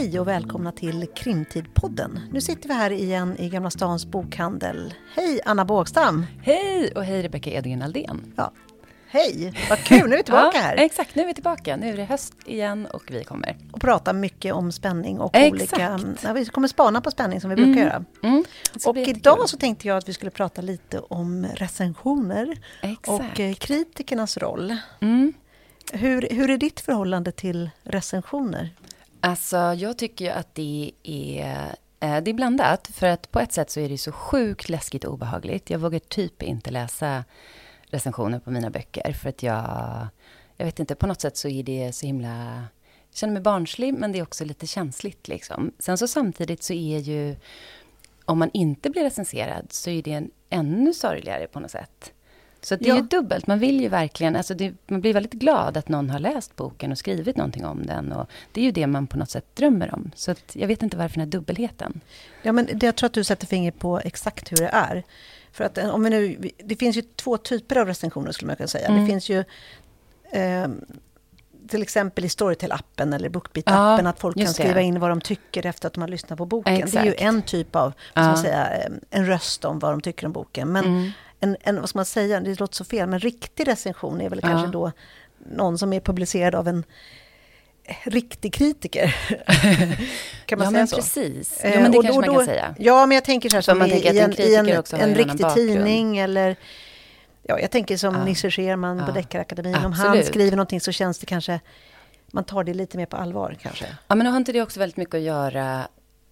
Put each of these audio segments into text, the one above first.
Hej och välkomna till Krimtidpodden. Nu sitter vi här igen i Gamla Stans bokhandel. Hej Anna Bågstam! Hej och hej Rebecka Edgren Aldén. Ja. Hej, vad kul, nu är vi tillbaka ja, här. Exakt, nu är vi tillbaka. Nu är det höst igen och vi kommer. Och prata mycket om spänning och exakt. olika... Ja, vi kommer spana på spänning som vi brukar Mm. göra. Mm. Och idag så tänkte jag att vi skulle prata lite om recensioner Exakt. och eh, kritikernas roll. Mm. Hur, hur är ditt förhållande till recensioner? Alltså, jag tycker ju att det är, eh, det är blandat. För att på ett sätt så är det så sjukt läskigt och obehagligt. Jag vågar typ inte läsa recensioner på mina böcker. För att jag, jag vet inte, på något sätt så är det så himla... Jag känner mig barnslig, men det är också lite känsligt. Liksom. Sen så samtidigt så är ju... Om man inte blir recenserad så är det en ännu sorgligare på något sätt. Så det är Ja. ju dubbelt. Man vill ju verkligen... Alltså det, man blir väldigt glad att någon har läst boken och skrivit någonting om den. Och det är ju det man på något sätt drömmer om. Så jag vet inte varför den här dubbelheten. Ja, men det, jag tror att du sätter fingret på exakt hur det är. För att eh, om vi nu, det finns ju två typer av recensioner skulle man kunna säga. Mm. Det finns ju eh, till exempel i Storytel-appen eller Bookbeat-appen Ja, att folk kan det. skriva in vad de tycker efter att de har lyssnat på boken. Det är ju Exakt. en typ av, Ja. säga, eh, en röst om vad de tycker om boken. Men Mm. En, en, vad ska man säga, det låter så fel, men riktig recension är väl Ja. kanske då någon som är publicerad av en riktig kritiker. kan man ja, säga men så? precis. Eh, Jo, men det och kanske då- man kan säga. Ja, men jag tänker så här som man i, i en en, i en, en riktig tidning eller... Ja, jag tänker som Ja. Nisse Scherman på Ja. Deckarakademin. Om han skriver någonting så känns det kanske... Man tar det lite mer på allvar kanske. Ja, men har inte det också väldigt mycket att göra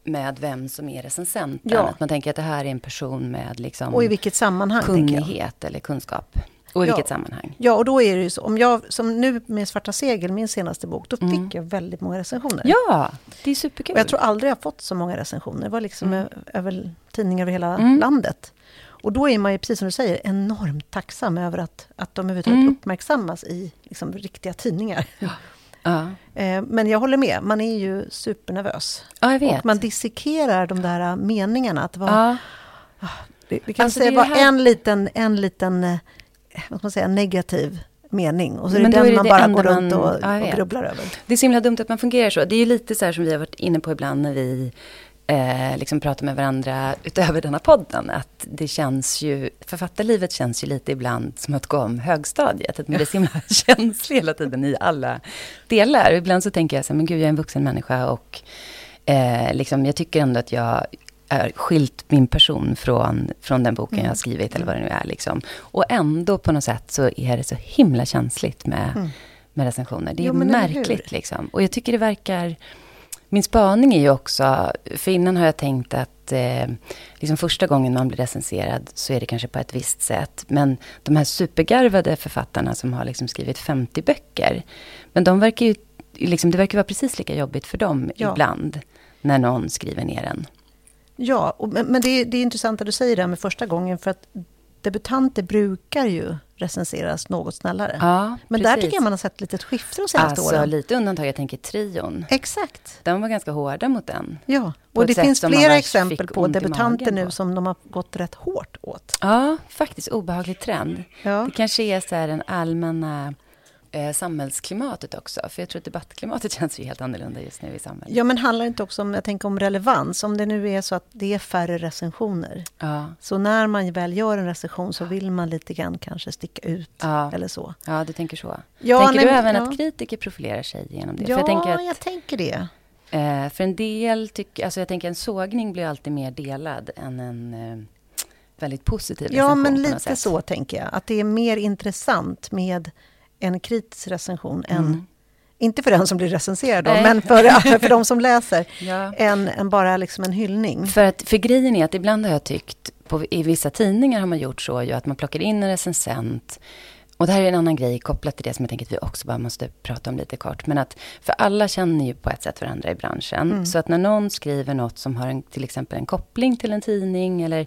med vem som är recensenten? Ja. Att man tänker att det här är en person med liksom Och i vilket sammanhang, kunnighet eller kunskap. Och i Ja. vilket sammanhang. Ja, och då är det ju så. Om jag, som nu med Svarta segel, min senaste bok, då Mm. fick jag väldigt många recensioner. Ja, det är superkul. Och jag tror aldrig jag har fått så många recensioner. Det var liksom Mm. över tidningar över hela Mm. landet. Och då är man ju, precis som du säger, enormt tacksam över att, att de överhuvudtaget Mm. uppmärksammas i liksom, riktiga tidningar. ja. Eh, Men jag håller med, man är ju supernervös. ja, jag vet. Och man dissekerar de där äh, meningarna. Att vara, ja. det, det kan Alltså, säga det det här- en liten, en liten eh, vad man säga, negativ mening. Och så är Men det den är det man det bara går runt man- och, Ja, jag och grubblar över. Det är så himla dumt att man fungerar så. Det är ju lite så här som vi har varit inne på ibland när vi eh, liksom pratar med varandra utöver denna podden. Att det känns ju, författarlivet känns ju lite ibland som att gå om högstadiet. Att man blir så himla känslig hela tiden i alla delar. Och ibland så tänker jag så här, men gud jag är en vuxen människa och eh, liksom, jag tycker ändå att jag har skilt min person från, från den boken jag har skrivit eller vad det nu är. Liksom. Och ändå på något sätt så är det så himla känsligt med, Mm. med recensioner. Det är Jo, märkligt liksom. Och jag tycker det verkar... Min spaning är ju också, för innan har jag tänkt att eh, liksom första gången man blir recenserad så är det kanske på ett visst sätt. Men de här supergarvade författarna som har liksom skrivit 50 böcker, men de verkar ju, liksom, det verkar vara precis lika jobbigt för dem Ja. ibland, när någon skriver ner en. Ja, och, men, det, är, det är intressant att du säger det här med första gången. För att debutanter brukar ju recenseras något snällare. Ja, men där precis. tycker jag man har sett lite skifte de senaste Alltså åren. lite undantag, jag tänker trion. Exakt. De var ganska hårda mot den. Ja, och ett det finns flera exempel på debutanter nu på. som de har gått rätt hårt åt. Ja, faktiskt obehaglig trend. Ja. Det kanske är så här den allmänna eh, samhällsklimatet också. För jag tror att debattklimatet känns ju helt annorlunda just nu i samhället. Ja, men handlar det inte också om, jag tänker om relevans? Om det nu är så att det är färre recensioner. Ja, Så när man väl gör en recension så vill man lite grann kanske sticka ut. ja, Eller så. ja du tänker så. Ja, tänker nej, du men- även ja. att kritiker profilerar sig genom det? Ja, för jag tänker att jag tänker det. eh, för en del tycker, alltså jag tänker en sågning blir alltid mer delad än en eh, väldigt positiv Ja, recension men på något lite så tänker jag. Att det är mer intressant med en kritisk recension än... Mm. Inte för den som blir recenserad då, men för, för de som läser. Ja. Än, än bara liksom en hyllning. För, att, för grejen är att ibland har jag tyckt, på, i vissa tidningar har man gjort så ju, att man plockar in en recensent. Och det här är en annan grej kopplat till det som jag tänker att vi också bara måste prata om lite kort. Men att, för alla känner ju på ett sätt varandra i branschen. Mm. Så att när någon skriver något som har en, till exempel en koppling till en tidning eller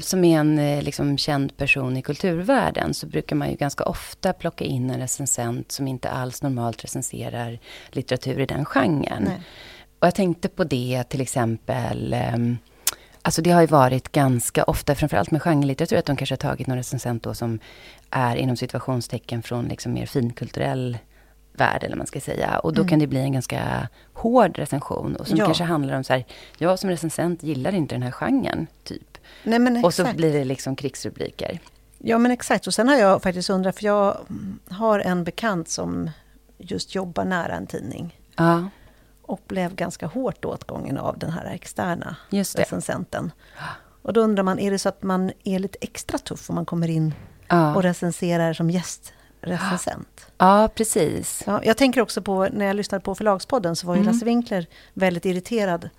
som är en eh, liksom, känd person i kulturvärlden så brukar man ju ganska ofta plocka in en recensent som inte alls normalt recenserar litteratur i den genren. Nej. Och jag tänkte på det till exempel. ehm, Alltså det har ju varit ganska ofta, framförallt med genrelitteratur, att de kanske har tagit någon recensent då som är inom situationstecken från liksom mer finkulturell värld, eller man ska säga. Och då Mm. kan det bli en ganska hård recension. Och som Ja. kanske handlar om så här, jag som recensent gillar inte den här genren, typ. Nej, men Och så blir det liksom krigsrubriker. Ja, men exakt. Och sen har jag faktiskt undrat, för jag har en bekant som just jobbar nära en tidning. Ja, Och blev ganska hårt åtgången av den här externa just recensenten. Och då undrar man, är det så att man är lite extra tuff om man kommer in Ja, och recenserar som gästrecensent? ja precis. Ja, jag tänker också på, när jag lyssnade på Förlagspodden så var ju Mm. Lasse Winkler väldigt irriterad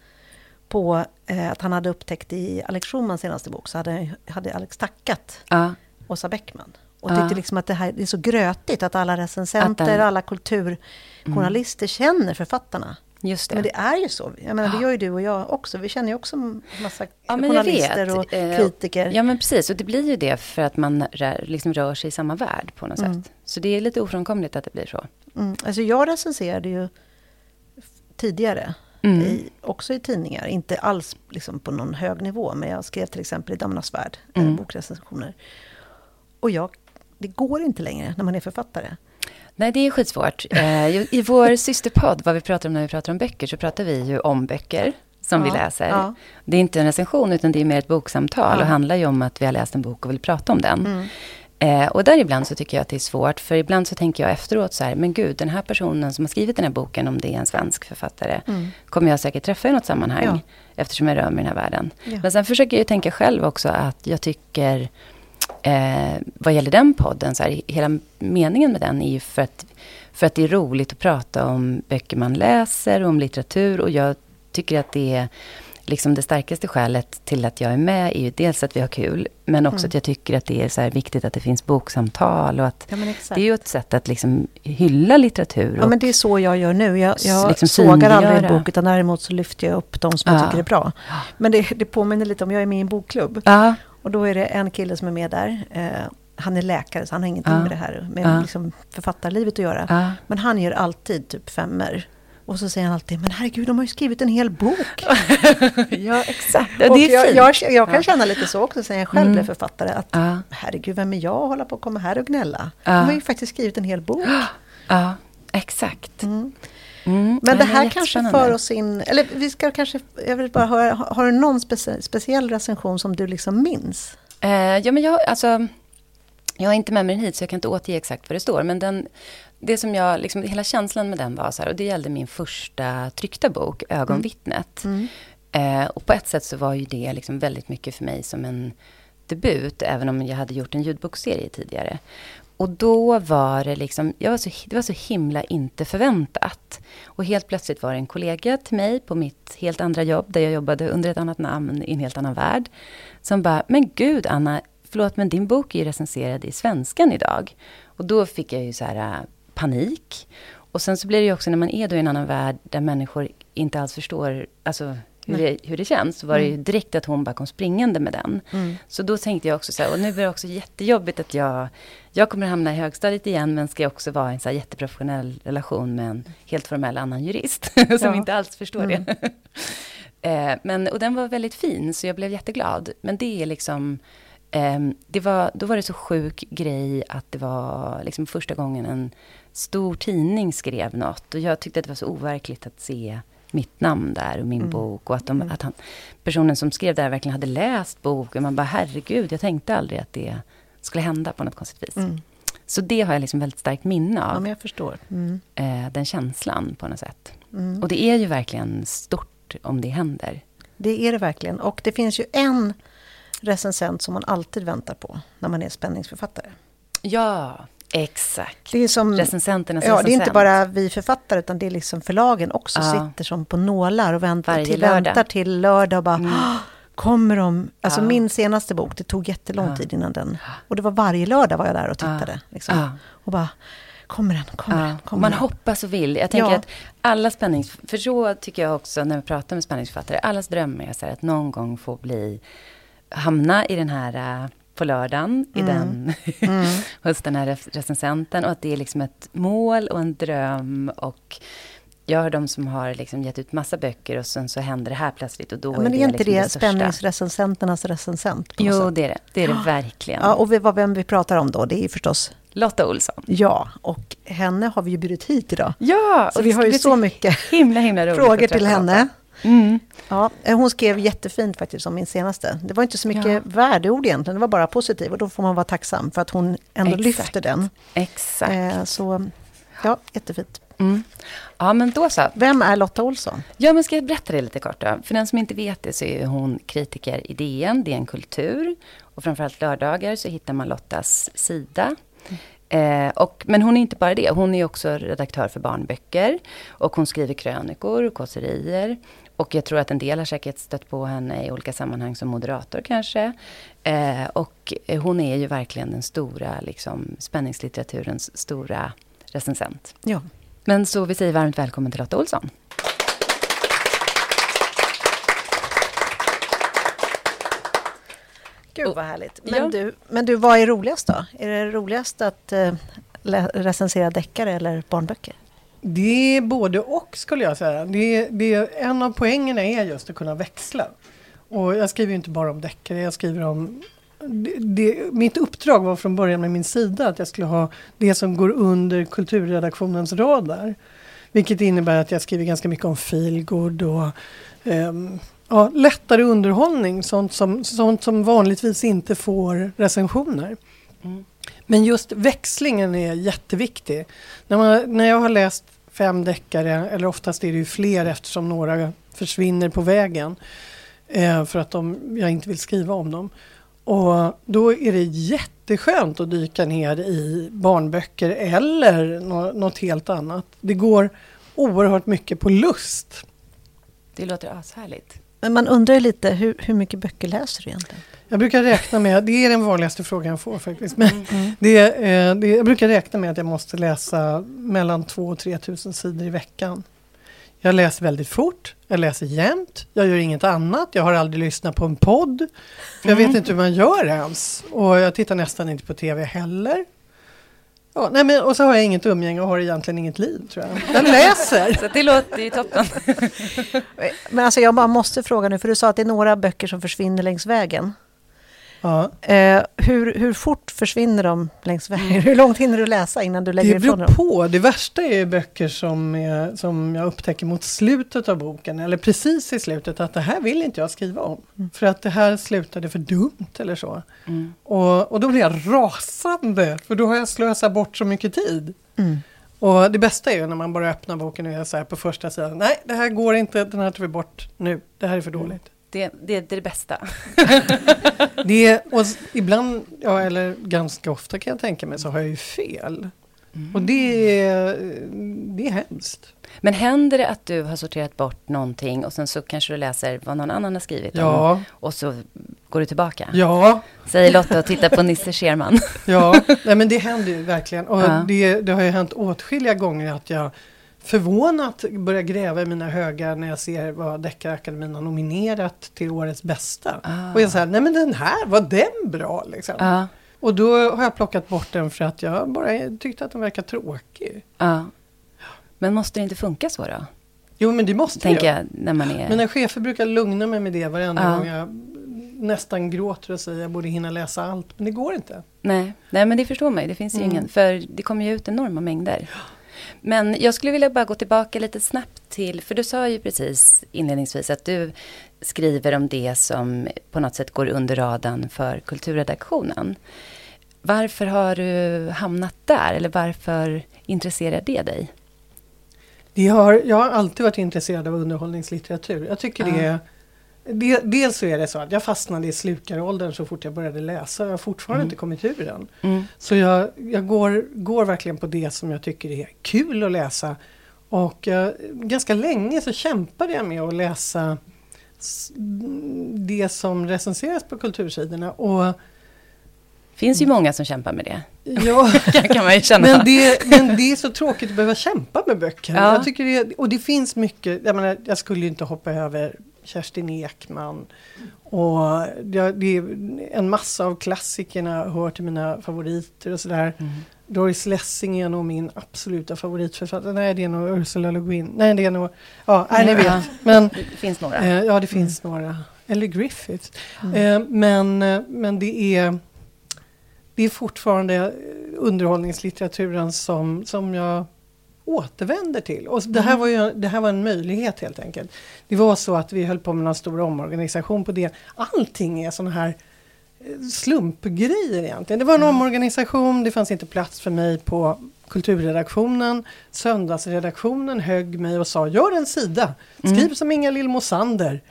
på eh, att han hade upptäckt i Alex Schulmans senaste bok så hade, hade Alex tackat Ja, Åsa Bäckman. Och Ja. tyckte liksom att det här det är så grötigt att alla recensenter, Att den- alla kulturjournalister känner författarna. just det. Men det är ju så. Jag menar, det gör ju du och jag också. Vi känner ju också en massa Ja, journalister vet. och Eh, kritiker. Ja, men precis. Och det blir ju det för att man rör, liksom rör sig i samma värld på något Mm. sätt. Så det är lite ofrånkomligt att det blir så. Mm. Alltså jag recenserade ju tidigare, Mm. i, också i tidningar. Inte alls liksom på någon hög nivå, men jag skrev till exempel i Damernas Värld, eh, Mm. bokrecensioner. Och jag, det går inte längre när man är författare. Nej, det är skitsvårt. Eh, I vår systerpodd, vad vi pratar om när vi pratar om böcker, så pratar vi ju om böcker som vi Ja, läser. ja. Det är inte en recension, utan det är mer ett boksamtal. Ja. Och handlar ju om att vi har läst en bok och vill prata om den. Mm. Eh, och där ibland så tycker jag att det är svårt, för ibland så tänker jag efteråt så här, men gud, den här personen som har skrivit den här boken, om det är en svensk författare, Mm. kommer jag säkert träffa i något sammanhang, Ja. eftersom jag rör mig i den här världen. Ja. Men sen försöker jag tänka själv också att jag tycker, eh, vad gäller den podden, så här, hela meningen med den är ju för att, för att det är roligt att prata om böcker man läser och om litteratur. Och jag tycker att det är liksom det starkaste skälet till att jag är med är ju dels att vi har kul, men också Mm. att jag tycker att det är så viktigt att det finns boksamtal och att Ja, det är ju ett sätt att liksom hylla litteratur. Ja, men det är så jag gör nu. Jag, jag Liksom sågar aldrig en bok, utan däremot så lyfter jag upp de som jag Ja. tycker är bra. Men det, det påminner lite om, jag är med i en bokklubb. ja, Och då är det en kille som är med där. Eh, han är läkare, så han har ingenting Ja. med det här med Ja. liksom författarlivet att göra. ja. Men han ger alltid typ femmer. Och så säger han alltid, men herregud, de har ju skrivit en hel bok. ja, exakt. Det är jag, fint. jag, jag kan känna lite så också, sen jag själv Mm. blev författare. Att Ja, herregud, vem är jag att hålla på och komma här och gnälla? Ja. De har ju faktiskt skrivit en hel bok. ja, exakt. Mm. Mm. Men det här är kanske för oss in... Eller vi ska kanske... Jag vill bara höra, har har du någon specie, speciell recension som du liksom minns? Eh, ja, men jag, alltså, jag har inte med mig den hit så jag kan inte återge exakt vad det står. Men den, det som jag, liksom, hela känslan med den var så här, och det gällde min första tryckta bok, Ögonvittnet. Mm. Eh, och på ett sätt så var ju det liksom väldigt mycket för mig som en debut, även om jag hade gjort en ljudbokserie tidigare. Och då var det liksom, jag var så, det var så himla inte förväntat. Och helt plötsligt var det en kollega till mig på mitt helt andra jobb, där jag jobbade under ett annat namn i en helt annan värld, som bara, men gud Anna, förlåt men din bok är ju recenserad i Svenskan idag. Och då fick jag ju så här panik. Och sen så blir det ju också när man är då i en annan värld där människor inte alls förstår alltså, hur, det, hur det känns. Så var det ju direkt att hon bara kom springande med den. Mm. Så då tänkte jag också så här, och nu blir det också jättejobbigt att jag, jag kommer hamna i högstadiet igen, men ska jag också vara i en så här jätteprofessionell relation med en helt formell annan jurist, som Ja. inte alls förstår Mm. det. eh, men, och den var väldigt fin, så jag blev jätteglad. Men det är liksom, ehm, det var, då var det så sjuk grej att det var liksom första gången en stor tidning skrev något. Och jag tyckte att det var så overkligt att se mitt namn där och min Mm. bok. Och att, de, Mm. att han, personen som skrev det här verkligen hade läst boken. Man bara, herregud, jag tänkte aldrig att det skulle hända på något konstigt vis. Mm. Så det har jag liksom väldigt starkt minne Ja, av. men jag förstår. Mm. eh, den känslan på något sätt. Mm. Och det är ju verkligen stort om det händer. Det är det verkligen. Och det finns ju en recensent som man alltid väntar på när man är spänningsförfattare. Ja, exakt. Det är som... Recensenternas Ja, det är inte recensent. bara vi författare, utan det är liksom förlagen också Ja. sitter som på nålar och väntar Varje till, lördag. väntar till lördag och bara Mm. "Ah, Kommer de? Alltså Ja. min senaste bok, det tog jättelång Ja. tid innan den... Och det var varje lördag var jag där och Ja. tittade. Liksom. Ja. Och bara, kommer den? Kommer Ja, den? Kommer man den? hoppas och vill. Jag tänker Ja. att alla spännings... För så tycker jag också när vi pratar med spänningsförfattare. Allas dröm är så här att någon gång få bli... Hamna i den här... På lördagen, i Mm. den, Mm. hos den här rec- recensenten. Och att det är liksom ett mål och en dröm. Och jag har de som har liksom gett ut massa böcker och sen så händer det här plötsligt. Och då Ja, men det är det inte liksom det, det spänningsrecensenternas recensent? Jo, det är det. Det är det verkligen. Ja, och vi- vad vem vi pratar om då, det är ju förstås Lotta Olsson. Ja, och henne har vi ju bjudit hit idag. Ja, så vi har ju så mycket himla, himla frågor till henne. Mm. Ja, eh, hon skrev jättefint faktiskt om min senaste. Det var inte så mycket ja. värdeord egentligen, det var bara positivt. Och då får man vara tacksam för att hon ändå Exakt. lyfter den. Exakt. Eh, så ja, jättefint. Mm. Ja, men då så. Vem är Lotta Olsson? Ja, men ska jag berätta det lite kort då? För den som inte vet det så är hon kritiker i DN, DN Kultur. Och framförallt lördagar så hittar man Lottas sida. Eh, och, men hon är inte bara det, hon är också redaktör för barnböcker. Och hon skriver krönikor och kåserier. Och jag tror att en del har säkert stött på henne i olika sammanhang som moderator kanske. Eh, och hon är ju verkligen den stora, liksom, spänningslitteraturens stora recensent. Ja. Men så vi säger varmt välkommen till Lotta Olsson. Gud vad härligt. Men, ja. du, men du, vad är roligast då? Är det roligast att eh, recensera deckare eller barnböcker? Det är både och skulle jag säga. Det, det, en av poängerna är just att kunna växla. Och jag skriver inte bara om deckare, jag skriver om det, det, mitt uppdrag var från början med min sida att jag skulle ha det som går under kulturredaktionens radar. Vilket innebär att jag skriver ganska mycket om feelgood och um, ja, lättare underhållning. Sånt som, sånt som vanligtvis inte får recensioner. Mm. Men just växlingen är jätteviktig. När, man, när jag har läst fem deckare, eller oftast är det ju fler eftersom några försvinner på vägen. Eh, för att de, jag inte vill skriva om dem. Och då är det jätteskönt att dyka ner i barnböcker eller något helt annat. Det går oerhört mycket på lust. Det låter ashärligt. Men man undrar ju lite, hur, hur mycket böcker läser du egentligen? Jag brukar räkna med, det är den vanligaste frågan jag får faktiskt, men mm. mm. det, eh, det, jag brukar räkna med att jag måste läsa mellan 2 och 3 tusen sidor i veckan. Jag läser väldigt fort, jag läser jämt, jag gör inget annat, jag har aldrig lyssnat på en podd. För jag vet mm. inte hur man gör ens. Och jag tittar nästan inte på tv heller. Ja, nej men, och så har jag inget umgänge och har egentligen inget liv tror jag. Jag läser! så det låter ju toppen. men alltså jag bara måste fråga nu, för du sa att det är några böcker som försvinner längs vägen. Ja. Eh, hur, hur fort försvinner de längs vägen? Mm. Hur långt hinner du läsa innan du lägger ifrån dem? Det beror på. Det värsta är böcker som, är, som jag upptäcker mot slutet av boken, eller precis i slutet, att det här vill inte jag skriva om. Mm. För att det här slutade för dumt eller så. Mm. Och, och då blir jag rasande, för då har jag slösat bort så mycket tid. Mm. Och det bästa är ju när man bara öppnar boken och är så här på första sidan, nej det här går inte, den här tar vi bort nu, det här är för mm. dåligt. Det, det, det är det bästa. det, och ibland, ja, eller ganska ofta kan jag tänka mig, så har jag ju fel. Mm. Och det är, det är hemskt. Men händer det att du har sorterat bort någonting och sen så kanske du läser vad någon annan har skrivit ja. om, och så går du tillbaka? Ja. Säger Lotta och tittar på Nisse Scherman. ja, nej, men det händer ju verkligen. Och ja. det, det har ju hänt åtskilliga gånger att jag förvånat börja gräva i mina högar när jag ser vad Deckarakademin har nominerat till årets bästa. Ah. Och jag säger, nej men den här, var den bra liksom? Ah. Och då har jag plockat bort den för att jag bara tyckte att den verkar tråkig. Ah. Men måste det inte funka så då? Jo men det måste Tänker jag. när man är... Mina chefer brukar lugna mig med det varenda gång jag nästan gråter och säger jag borde hinna läsa allt. Men det går inte. Nej, nej men det förstår man ju. Det finns ju mm. ingen. För det kommer ju ut enorma mängder. Men jag skulle vilja bara gå tillbaka lite snabbt till, för du sa ju precis inledningsvis att du skriver om det som på något sätt går under radarn för kulturredaktionen. Varför har du hamnat där eller varför intresserar det dig? Det har, jag har alltid varit intresserad av underhållningslitteratur. Jag tycker det är dels så är det så att jag fastnade i slukaråldern så fort jag började läsa. Jag har fortfarande mm. inte kommit ur den. Mm. Så jag, jag går, går verkligen på det som jag tycker är kul att läsa. Och uh, ganska länge så kämpade jag med att läsa det som recenseras på kultursidorna. Och finns ju många som kämpar med det. Ja, kan man känna. Men, det, men det är så tråkigt att behöva kämpa med böcker. Ja. Jag tycker det, och det finns mycket, jag menar, jag skulle ju inte hoppa över Kerstin Ekman. Och det, det, en massa av klassikerna hör till mina favoriter och sådär. Mm. Doris Lessing är nog min absoluta favoritförfattare. Nej, det är nog Ursula Le Guin. Nej, det är nog... Ja, nej, ni vet. Men, det finns några. Eh, ja, det finns mm. några. Eller Griffith. Mm. Eh, men, men det är... Det är fortfarande... underhållningslitteraturen som, som jag återvänder till. Och det, här mm. var ju, det här var en möjlighet helt enkelt. Det var så att vi höll på med en stor omorganisation på det. Allting är sådana här eh, slumpgrejer egentligen. Det var en mm. omorganisation, det fanns inte plats för mig på kulturredaktionen. Söndagsredaktionen högg mig och sa gör en sida, skriv mm. som Inga Lill Mosander.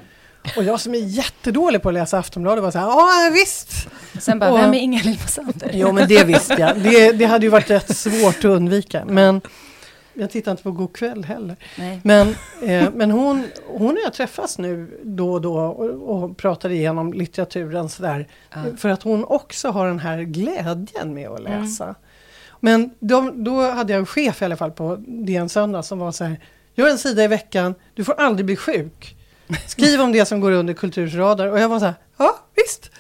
Och jag som är jättedålig på att läsa Aftonbladet var så här, ja visst. Sen bara, och, vem är Inga-Lill Mosander? Jo men det visste jag. Det, det hade ju varit rätt svårt att undvika. Men jag tittar inte på God kväll heller. Nej. Men, eh, men hon, hon och jag träffas nu då och då och, och pratar igenom litteraturen sådär. Ja. För att hon också har den här glädjen med att mm. läsa. Mm. Men de, då hade jag en chef i alla fall på DN Söndag som var så här. Gör en sida i veckan, du får aldrig bli sjuk. Skriv om det som går under kultursradar. Och jag var så här, ja visst.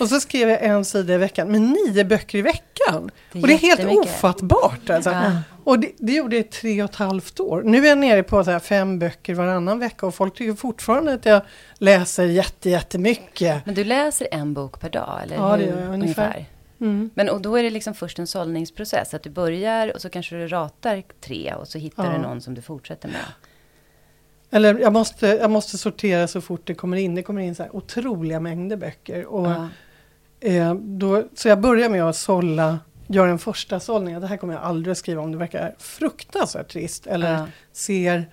Och så skrev jag en sida i veckan med nio böcker i veckan. Det och det är helt ofattbart. Alltså. Ja. Och det, det gjorde jag i tre och ett halvt år. Nu är jag nere på så fem böcker varannan vecka och folk tycker fortfarande att jag läser jätte, jättemycket. Men du läser en bok per dag, eller Ja, det gör jag ungefär. ungefär. Mm. Men och då är det liksom först en sållningsprocess, att du börjar och så kanske du ratar tre och så hittar ja. du någon som du fortsätter med. Eller jag måste, jag måste sortera så fort det kommer in. Det kommer in så otroliga mängder böcker. Och, ja. eh, då, så jag börjar med att sålla, göra en första sållning. Det här kommer jag aldrig att skriva om. Det verkar fruktansvärt trist. Eller ja. ser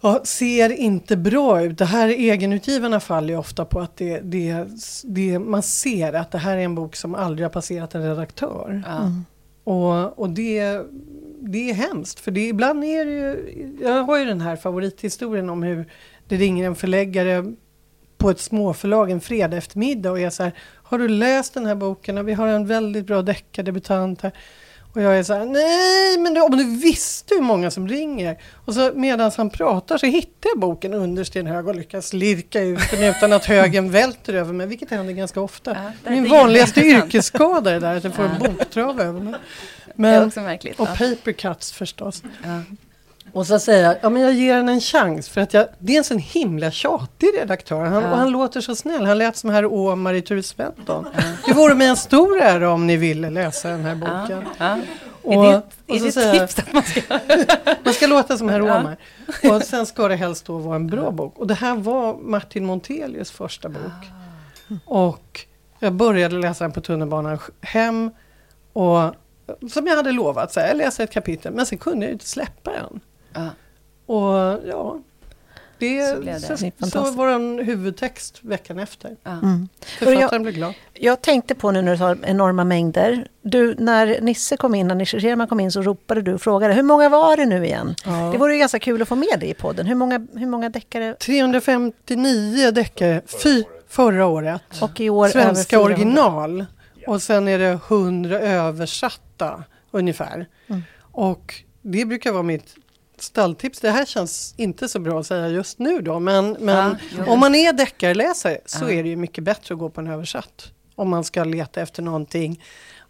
ja, ser inte bra ut. Det här egenutgivarna faller ju ofta på att det, det, det, man ser att det här är en bok som aldrig har passerat en redaktör. Ja. Mm. Och, och det, det är hemskt, för det, ibland är det ju... Jag har ju den här favorithistorien om hur det ringer en förläggare på ett småförlag en fredag eftermiddag och är så här, har du läst den här boken? Vi har en väldigt bra deckardebutant här. Och jag är så här, nej men du, om du visste hur många som ringer. Och så medan han pratar så hittar jag boken under Stenhög och lyckas lirka ut den utan att högen välter över mig, vilket händer ganska ofta. Ja, Min vanligaste yrkesskada är där, att jag får ja. en boktrav över mig. Men. Och ja. paper cuts förstås. Ja. Och så säger jag, ja men jag ger henne en chans för att jag, det är en sån himla tjatig redaktör han, ja. och han låter så snäll. Han lät som herr Åmar i Ture Sventon. Ja. Det vore mig en stor ära om ni ville läsa den här boken. Ja. Och, är det, och är det tips att man ska... man ska låta som herr Åmar. Och sen ska det helst då vara en bra bok. Och det här var Martin Montelius första bok. Ah. Och jag började läsa den på tunnelbanan hem. Och som jag hade lovat, så här, jag läser ett kapitel, men sen kunde jag inte släppa den. Ja. Och ja, det, så, det. så, så var en huvudtext veckan efter. Ja. Mm. Författaren jag, blev glad. Jag tänkte på nu när du sa enorma mängder. Du, när Nisse kom in, när Nisse Scherman kom in så ropade du och frågade hur många var det nu igen? Ja. Det vore ju ganska kul att få med det i podden. Hur många, hur många deckare? 359 deckare fy, förra året. Och i år Svenska original. Och sen är det 100 översatta ungefär. Mm. Och det brukar vara mitt stalltips. Det här känns inte så bra att säga just nu då, men, men ja, om man är deckarläsare så ja. är det ju mycket bättre att gå på en översatt. Om man ska leta efter någonting,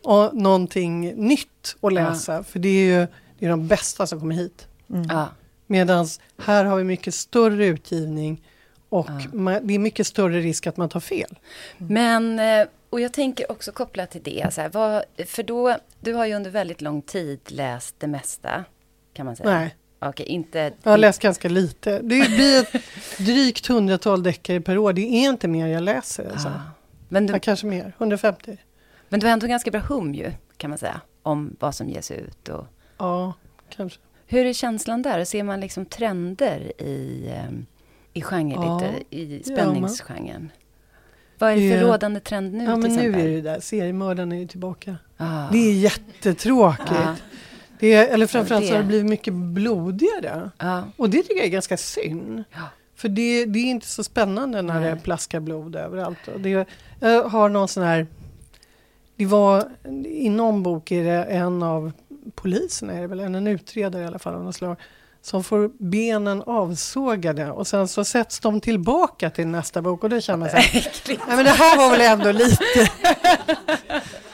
och någonting nytt att läsa. Ja. För det är ju det är de bästa som kommer hit. Mm. Ja. Medan här har vi mycket större utgivning och man, det är mycket större risk att man tar fel. Men, eh, och jag tänker också kopplat till det, så här, vad, för då, du har ju under väldigt lång tid läst det mesta, kan man säga. Nej. Okej, inte... Jag har läst ganska lite. Det blir ett drygt hundratal deckare per år. Det är inte mer jag läser. Alltså. Ah. Men du... kanske mer, 150. Men du har ändå ganska bra hum ju, kan man säga, om vad som ges ut. Och... Ja, kanske. Hur är känslan där? Ser man liksom trender i, ehm, i, genre, ja, i spänningsgenren? Vad är det för rådande trend nu Ja, men nu är det där. Seriemördaren är ju tillbaka. Ah. Det är jättetråkigt. Ah. Det är, eller framförallt så har det blivit mycket blodigare. Ja. Och det tycker jag är ganska synd. Ja. För det, det, är inte så spännande när Nej. det plaskar blod överallt. Och det, jag har någon sån här... Det var, I någon bok är det en av poliserna, är det väl, en utredare i alla fall av något slag, som får benen avsågade och sen så sätts de tillbaka till nästa bok och då känner man så här, nej men det här var väl ändå lite...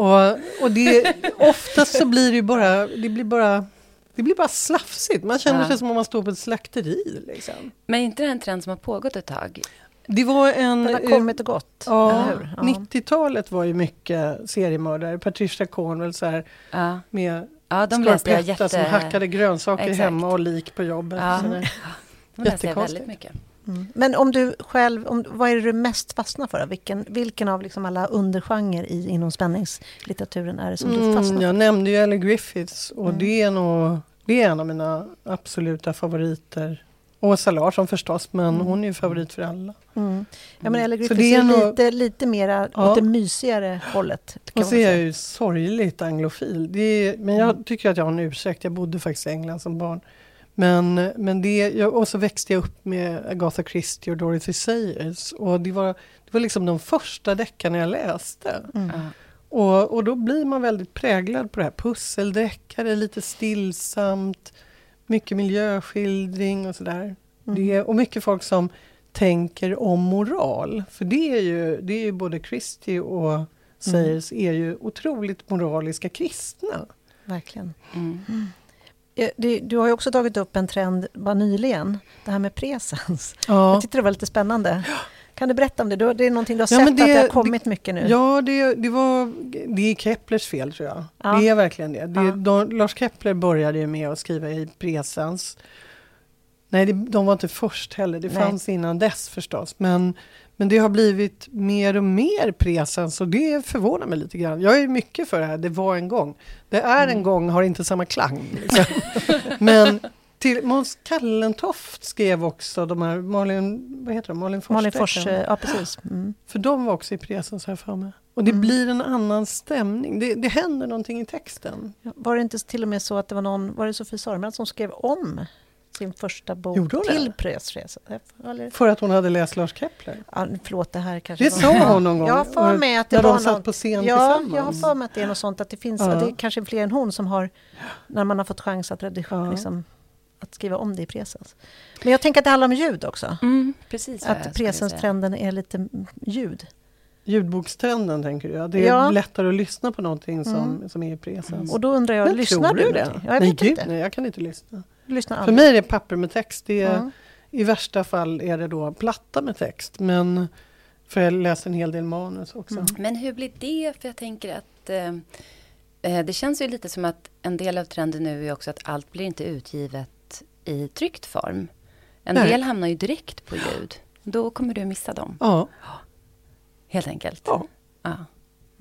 Och, och det, oftast så blir det bara, det blir bara det blir bara slafsigt. Man känner ja. sig som om man står på ett slakteri. Liksom. Men är inte det en trend som har pågått ett tag? Det var en... Den har kommit och gått, Ja, ja. 90-talet var ju mycket seriemördare. Patricia Cornwell så här, ja. med ja, de Scarpetta jätte... som hackade grönsaker Exakt. hemma och lik på jobbet. Ja. De läste jag väldigt mycket. Mm. Men om du själv, om, vad är det du mest fastnar för? Vilken, vilken av liksom alla undergenrer i, inom spänningslitteraturen är det som mm, du fastnar för? Jag nämnde ju Ellie Griffiths och mm. det är nog det är en av mina absoluta favoriter. Åsa Larsson förstås, men mm. hon är ju favorit för alla. Mm. Ja, men Ella Griffiths är, är nog... lite, lite mera ja. åt det mysigare hållet. Och så är jag ju sorgligt anglofil. Är, men jag tycker att jag har en ursäkt. Jag bodde faktiskt i England som barn. Men, men det, och så växte jag upp med Agatha Christie och Dorothy Sayers. Och det var, det var liksom de första deckarna jag läste. Mm. Och, och då blir man väldigt präglad på det här. Pusseldeckare, lite stillsamt, mycket miljöskildring och sådär. Mm. och mycket folk som tänker om moral. För det är ju, det är ju både Christie och Sayers mm. är ju otroligt moraliska kristna. Verkligen. Mm. Du har ju också tagit upp en trend bara nyligen, det här med presens. Ja. Jag tyckte det var lite spännande. Kan du berätta om det? Det är någonting du har ja, sett det, att det har kommit det, mycket nu. Ja, det, det, var, det är Keplers fel tror jag. Ja. Det är verkligen det. det ja. de, Lars Kepler började ju med att skriva i presens. Nej, de var inte först heller. Det Nej. fanns innan dess förstås. Men, men det har blivit mer och mer presens och det förvånar mig lite grann. Jag är mycket för det här, det var en gång. Det är en mm. gång har inte samma klang. Liksom. men till Måns Kallentoft skrev också de här Malin, vad heter de? Malin Fors? Malin Fors, ja precis. Mm. För de var också i presens här för mig. Och det mm. blir en annan stämning. Det, det händer någonting i texten. Var det inte till och med så att det var någon, var det Sofie Sormand som skrev om sin första bok till Pressresa. För att hon hade läst Lars Kepler? Ja, förlåt, det här kanske Det sa hon någon gång? Jag har för mig att det när var de satt på scen ja, tillsammans? jag har för mig att det är något sånt, att det finns, ja. att det är kanske fler än hon som har, när man har fått chans att redigera, ja. liksom, att skriva om det i presens. Men jag tänker att det handlar om ljud också. Mm, precis att presens-trenden är lite ljud. Ljudbokstrenden tänker du? Ja. Det är ja. lättare att lyssna på någonting som, mm. som är i presens. Och då undrar jag, Men lyssnar du det? Ja, jag nej, gud, inte. nej, jag kan inte lyssna. För mig är det papper med text. Det är, mm. I värsta fall är det då platta med text. Men för jag läser en hel del manus också. Mm. Men hur blir det? För jag tänker att eh, eh, det känns ju lite som att en del av trenden nu är också att allt blir inte utgivet i tryckt form. En Nej. del hamnar ju direkt på ljud. Då kommer du missa dem. Ja. Helt enkelt. Ja. ja.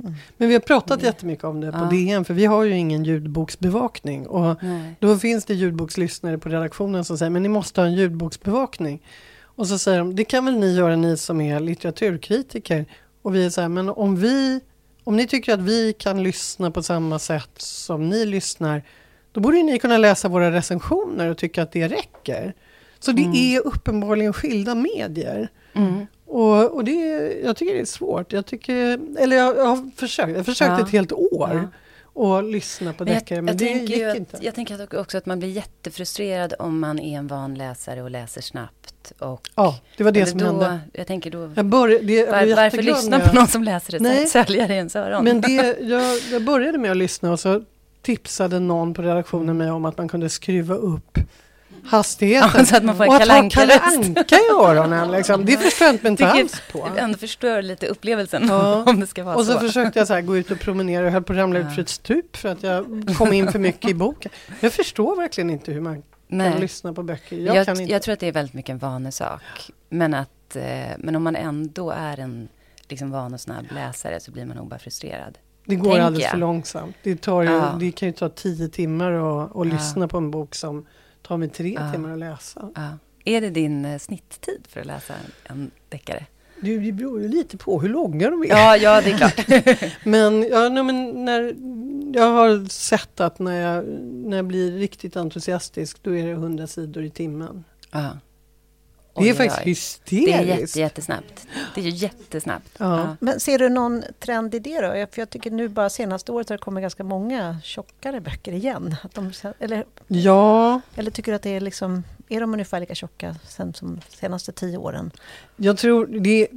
Mm. Men vi har pratat mm. jättemycket om det på ja. DN, för vi har ju ingen ljudboksbevakning. Och då finns det ljudbokslyssnare på redaktionen som säger, men ni måste ha en ljudboksbevakning. Och så säger de, det kan väl ni göra, ni som är litteraturkritiker. Och vi är så här, men om vi, om ni tycker att vi kan lyssna på samma sätt som ni lyssnar, då borde ni kunna läsa våra recensioner och tycka att det räcker. Så det mm. är uppenbarligen skilda medier. Mm. Och, och det, jag tycker det är svårt. Jag, tycker, eller jag, jag har försökt, jag försökt ja. ett helt år. Ja och lyssna på deckare, men, men det gick att, inte. Jag tänker också att man blir jättefrustrerad om man är en van läsare och läser snabbt. Och, ja, det var det som då, hände. Jag tänker då, jag började, det, jag var, varför lyssna på någon som läser det Nej, sälja ens öron? Men det, jag, jag började med att lyssna och så tipsade någon på redaktionen mig om att man kunde skruva upp hastigheten. Ja, så att man får och att ha Kalle Anka i öronen. Liksom. Det förstår jag inte alls på. Det ändå förstör lite upplevelsen. Ja. om det ska vara och så. så försökte jag så här, gå ut och promenera och höll på att ramla ut för ett stup för att jag kom in för mycket i boken. Jag förstår verkligen inte hur man Nej. kan lyssna på böcker. Jag, jag, kan inte. jag tror att det är väldigt mycket en vanesak. Men, att, eh, men om man ändå är en liksom, van och snabb läsare så blir man nog bara frustrerad. Det går alldeles jag. för långsamt. Det, tar ju, ja. det kan ju ta tio timmar att, att lyssna på en bok som tar mig tre ja. timmar att läsa. Ja. Är det din eh, snitttid för att läsa en deckare? Det, det beror ju lite på hur långa de är. Ja, ja det är klart. men, ja, nej, men när, jag har sett att när jag, när jag blir riktigt entusiastisk, då är det 100 sidor i timmen. Ja. Det är oj, faktiskt oj. hysteriskt. Det är jätte, jättesnabbt. Det är ju jättesnabbt. Ja. Ja. Men ser du någon trend i det då? För jag tycker nu bara senaste året har det kommit ganska många tjockare böcker igen. Att de, eller, ja. eller tycker du att det är liksom, är de ungefär lika tjocka sen som de senaste tio åren? Jag tror det,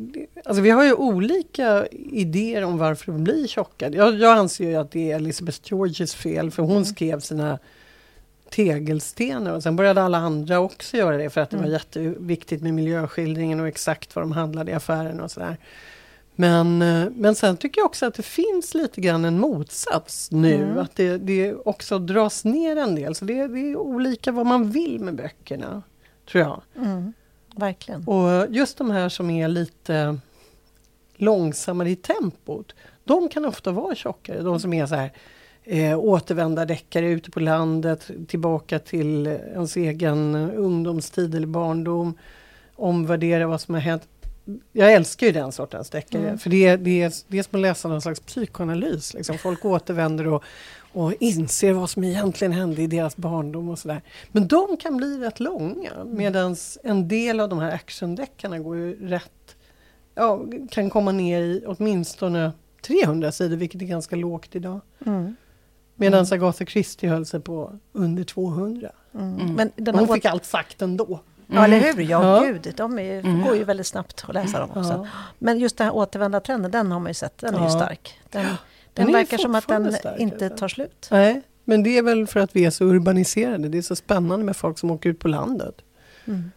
alltså vi har ju olika idéer om varför de blir tjocka. Jag, jag anser ju att det är Elizabeth Georges fel, för hon mm. skrev sina tegelstenar och sen började alla andra också göra det för att det mm. var jätteviktigt med miljöskildringen och exakt vad de handlade i affären och sådär. Men, eh, men sen tycker jag också att det finns lite grann en motsats nu. Mm. Att det, det också dras ner en del. Så det, det, är olika vad man vill med böckerna. Tror jag. Mm. Verkligen. Och just de här som är lite långsammare i tempot. De kan ofta vara tjockare. De som är så här eh, återvändardeckare ute på landet, tillbaka till ens egen ungdomstid eller barndom. Omvärdera vad som har hänt jag älskar ju den sortens deckare. Mm. För det är, det, är, det är som att läsa någon slags psykoanalys. Liksom. Folk återvänder och, och inser vad som egentligen hände i deras barndom och sådär. Men de kan bli rätt långa. Mm. Medan en del av de här actiondeckarna går ju rätt... Ja, kan komma ner i åtminstone 300 sidor, vilket är ganska lågt idag. Mm. Medan mm. Agatha Christie höll sig på under 200. Mm. Men den Hon fick allt sagt ändå. Ja, eller hur? Ja, ja. gud. De är, mm. går ju väldigt snabbt att läsa dem också. Ja. Men just den här återvändartrenden, den har man ju sett. Den är ju stark. Den, den, den verkar som att den stark, inte alltså. tar slut. Nej, men det är väl för att vi är så urbaniserade. Det är så spännande med folk som åker ut på landet. Mm.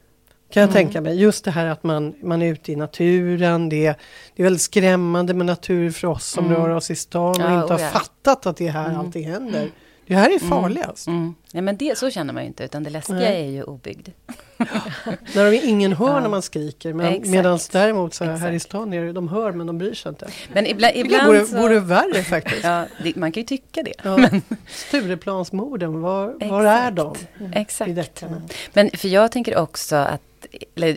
Kan jag mm. tänka mig. Just det här att man, man är ute i naturen. Det är, det är väldigt skrämmande med natur för oss som mm. rör oss i stan och inte har ja. fattat att det är här mm. allting händer. Det här är mm. farligast. Mm. Mm. Ja, men det, så känner man ju inte, utan det läskiga Nej. är ju obyggd. när de ingen hör ja. när man skriker, men medan däremot så här, här i stan är det, de hör men de bryr sig inte. Men ibland, ibland vore, så... vore värre faktiskt. ja, det, man kan ju tycka det. Ja. Men... Stureplansmorden, var, var är de? Exakt. I deckarna? Men för jag tänker också att,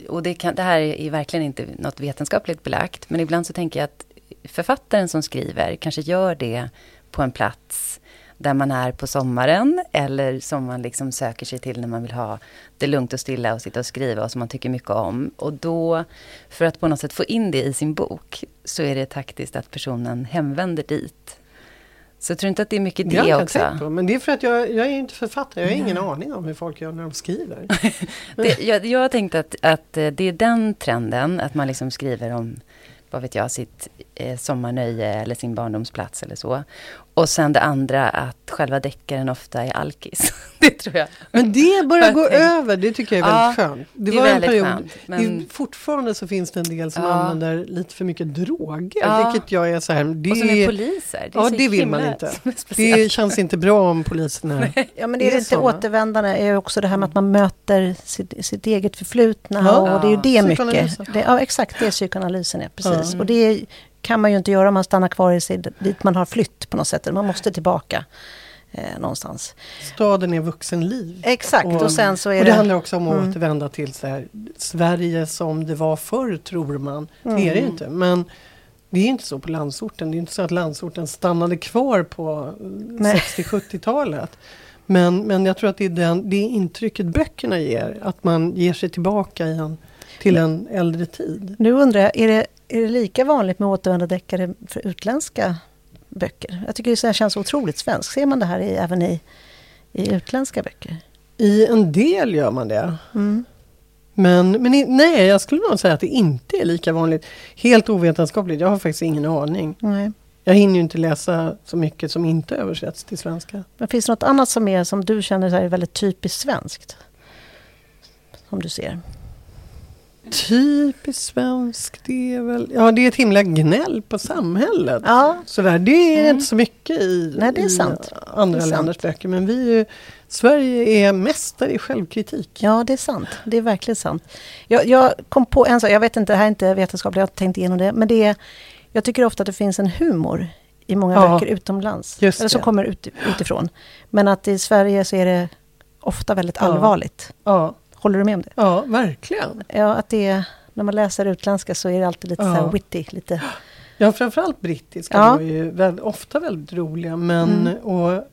och det, kan, det här är verkligen inte något vetenskapligt belagt, men ibland så tänker jag att författaren som skriver kanske gör det på en plats där man är på sommaren eller som man liksom söker sig till när man vill ha det lugnt och stilla och sitta och skriva och som man tycker mycket om. Och då, för att på något sätt få in det i sin bok, så är det taktiskt att personen hemvänder dit. Så jag tror inte att det är mycket det, det också. På, men det är för att jag, jag är inte författare, jag har ingen aning om hur folk gör när de skriver. det, jag, jag har tänkt att, att det är den trenden, att man liksom skriver om vad vet jag, sitt eh, sommarnöje eller sin barndomsplats eller så. Och sen det andra att själva deckaren ofta är alkis. det tror jag. Men det börjar gå över, det tycker jag är väldigt ja, skönt. Det, det var en period, skönt, men... fortfarande så finns det en del som ja. använder lite för mycket droger. Ja. Vilket jag är så här, det, och som är poliser. Det är ja, det vill man inte. Det känns inte bra om poliserna Ja, men det är, är inte återvändarna, är också det här med att man möter sitt, sitt eget förflutna. Ja. Och det är ju det mycket. Det, ja, exakt, det är psykoanalysen är, precis. Och det är kan man ju inte göra om man stannar kvar i sig dit man har flytt på något sätt. Man måste tillbaka eh, någonstans. Staden är vuxenliv. Exakt, och, och sen så är och det... det handlar också om att mm. återvända till så här, Sverige som det var förr, tror man. Det mm. är det inte. Men det är inte så på landsorten. Det är inte så att landsorten stannade kvar på 60-70-talet. Men, men jag tror att det är den, det intrycket böckerna ger. Att man ger sig tillbaka igen till en äldre tid. Nu undrar jag, är det är det lika vanligt med återvändardeckare för utländska böcker? Jag tycker det känns otroligt svenskt. Ser man det här i, även i, i utländska böcker? I en del gör man det. Mm. Men, men nej, jag skulle nog säga att det inte är lika vanligt. Helt ovetenskapligt, jag har faktiskt ingen aning. Nej. Jag hinner ju inte läsa så mycket som inte översätts till svenska. Men finns det något annat som, är, som du känner är väldigt typiskt svenskt? Som du ser? Typiskt svensk, det är väl... Ja, det är ett himla gnäll på samhället. Ja. Sådär, det är mm. inte så mycket i, Nej, det är sant. andra är länders böcker. Men vi Sverige är mästare i självkritik. Ja, det är sant. Det är verkligen sant. Jag, jag kom på en sak, jag vet inte, det här är inte vetenskapligt, jag har tänkt igenom det. Men det är, jag tycker ofta att det finns en humor i många ja, böcker utomlands. eller som kommer ut, utifrån. Men att i Sverige så är det ofta väldigt ja. allvarligt. Ja. Håller du med om det? Ja, verkligen. Ja, att det är, när man läser utländska så är det alltid lite ja. så witty. Lite. Ja, framförallt brittiska ja. är ju väldigt, ofta väldigt roliga. Men, mm. och,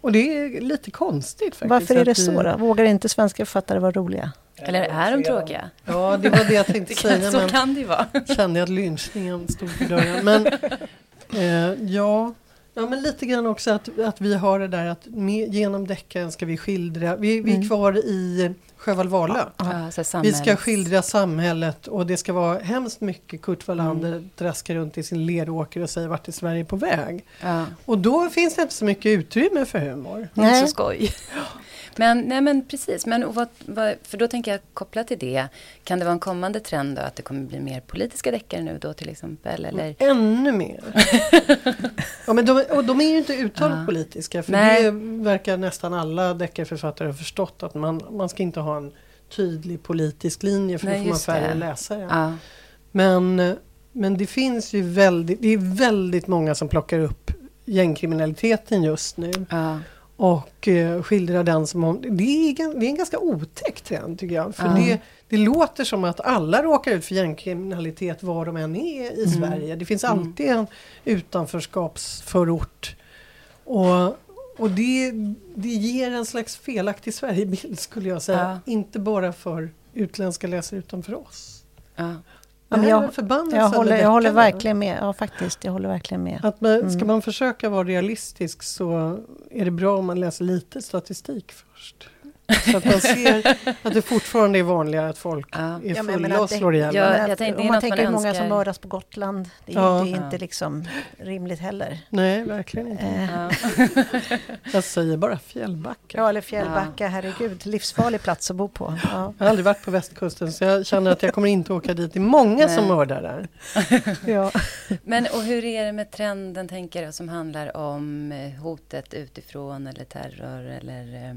och det är lite konstigt faktiskt. Varför är det så då? Vågar inte svenska författare vara roliga? Eller är de tråkiga? Ja, det var det jag tänkte säga. Så kan det ju vara. kände att lynchningen stod för dörren. Men eh, ja, Ja, men lite grann också att, att vi har det där att med, genom deckaren ska vi skildra, vi, vi är mm. kvar i Sjöwall Wahlöö. Ja, vi ska skildra samhället och det ska vara hemskt mycket Kurt Wallander mm. traskar runt i sin leråker och säger vart är Sverige på väg. Ja. Och då finns det inte så mycket utrymme för humor. Nej. Så skoj. Men, nej, men precis, men vad, vad, för då tänker jag kopplat till det. Kan det vara en kommande trend då att det kommer bli mer politiska deckare nu då till exempel? Eller? Ännu mer. ja, men de, och de är ju inte uttalat ja. politiska. För nej. det verkar nästan alla deckarförfattare ha förstått att man, man ska inte ha en tydlig politisk linje för nej, då får man färre det. läsare. Ja. Men, men det finns ju väldigt, det är väldigt många som plockar upp gängkriminaliteten just nu. Ja. Och eh, skildrar den som om... Det är, det är en ganska otäck trend tycker jag. För ja. det, det låter som att alla råkar ut för gängkriminalitet var de än är i mm. Sverige. Det finns mm. alltid en utanförskapsförort. Och, och det, det ger en slags felaktig Sverigebild skulle jag säga. Ja. Inte bara för utländska läsare utan för oss. Ja. Men jag, jag, håller, jag håller verkligen med. Ja, faktiskt. Jag håller verkligen med. Att man, mm. Ska man försöka vara realistisk så är det bra om man läser lite statistik först. Så att man ser att det fortfarande är vanligare att folk ja. är fulla ja, och slår ihjäl ja, jag tänkte, Om man tänker hur många som mördas på Gotland. Det är, ja. det är inte liksom rimligt heller. Nej, verkligen inte. Eh. jag säger bara Fjällbacka. Ja, eller Fjällbacka, herregud. Livsfarlig plats att bo på. Jag har aldrig varit på västkusten så jag känner att jag kommer inte åka dit. Det är många Nej. som mördar där. ja. Men och hur är det med trenden, tänker jag, som handlar om eh, hotet utifrån eller terror eller eh,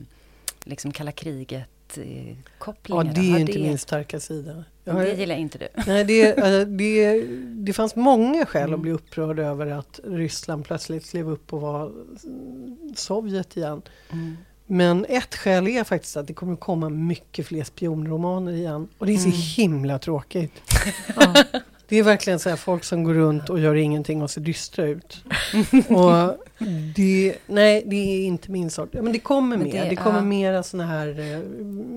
liksom kalla kriget kopplingar? Ja, det är inte det... min starka sida. Jag det gillar inte du? Nej, det, äh, det, det fanns många skäl mm. att bli upprörd över att Ryssland plötsligt klev upp och var Sovjet igen. Mm. Men ett skäl är faktiskt att det kommer komma mycket fler spionromaner igen. Och det är så mm. himla tråkigt. ja. Det är verkligen så här folk som går runt och gör ingenting och ser dystra ut. och det, nej, det är inte min sort. Men det kommer men mer. Det, det kommer ja. mera såna här, eh,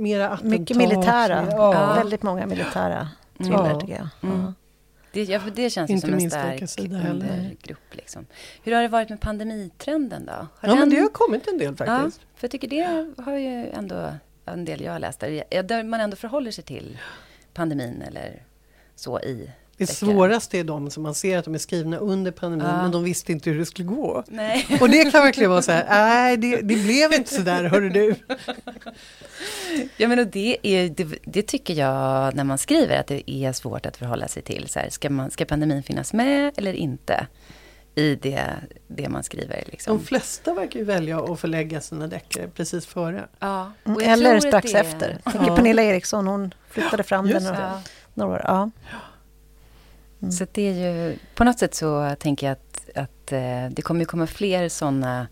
mera attentat. Mycket militära. Ja. ja. Väldigt många militära thriller ja. tycker jag. Mm. Det, ja, det känns inte som en stark undergrupp. Liksom. Hur har det varit med pandemitrenden då? Har ja, den... men det har kommit en del faktiskt. Ja, för jag tycker det har ju ändå en del jag har läst där, där man ändå förhåller sig till pandemin eller så i det svåraste är de som man ser att de är skrivna under pandemin ja. men de visste inte hur det skulle gå. Nej. Och det kan verkligen vara så här, nej det, det blev inte så där, hörru du. Ja men och det, är, det, det, tycker jag när man skriver att det är svårt att förhålla sig till. Så här, ska, man, ska pandemin finnas med eller inte? i det, det man skriver. Liksom. De flesta verkar ju välja att förlägga sina deckare precis före. Ja. Eller strax det... efter. Jag tänker ja. Pernilla Eriksson, hon flyttade fram Just den några, några år. Ja. Mm. Så det är ju, på något sätt så tänker jag att, att eh, det kommer komma fler sådana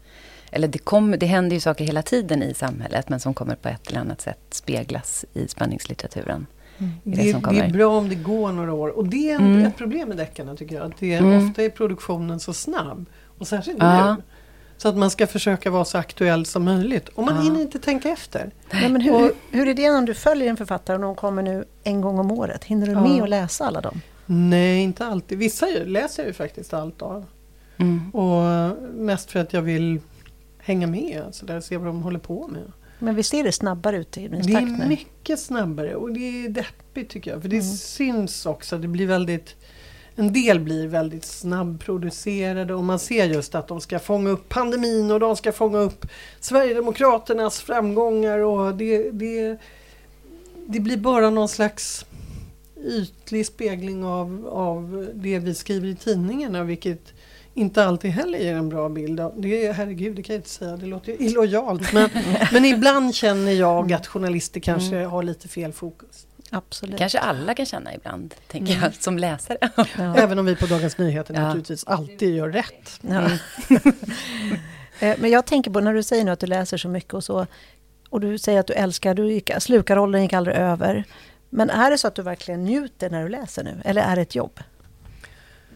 eller det, kom, det händer ju saker hela tiden i samhället men som kommer på ett eller annat sätt speglas i spänningslitteraturen. Mm. Det, det, det, är bra om det går några år. Och det är mm. ett problem med deckarna tycker jag. Att det är, mm. Ofta är produktionen så snabb. Och särskilt ja. nu. Så att man ska försöka vara så aktuell som möjligt. Och man ja. hinner inte tänka efter. Nej, men hur, och, hur är det när du följer en författare och de kommer nu en gång om året? Hinner du ja. med att läsa alla dem? Nej, inte alltid. Vissa läser jag ju faktiskt allt av. Mm. Och mest för att jag vill hänga med, så där, se vad de håller på med. Men visst är det snabbare utgivningstakt nu? Det är mycket snabbare och det är deppigt tycker jag. För det mm. syns också, det blir väldigt en del blir väldigt snabbproducerade och man ser just att de ska fånga upp pandemin och de ska fånga upp Sverigedemokraternas framgångar och det, det, det blir bara någon slags ytlig spegling av, av det vi skriver i tidningarna vilket inte alltid heller ger en bra bild. Av, det är, herregud, det kan jag inte säga, det låter illojalt. Men, men ibland känner jag att journalister kanske mm. har lite fel fokus. Absolut. Kanske alla kan känna ibland, tänker mm. jag, som läsare. Ja. Även om vi på Dagens Nyheter ja. naturligtvis alltid gör rätt. Ja. Eh, men jag tänker på när du säger nu att du läser så mycket och så, och du säger att du älskar, du gick, slukarrollen gick aldrig över. Men är det så att du verkligen njuter när du läser nu? Eller är det ett jobb?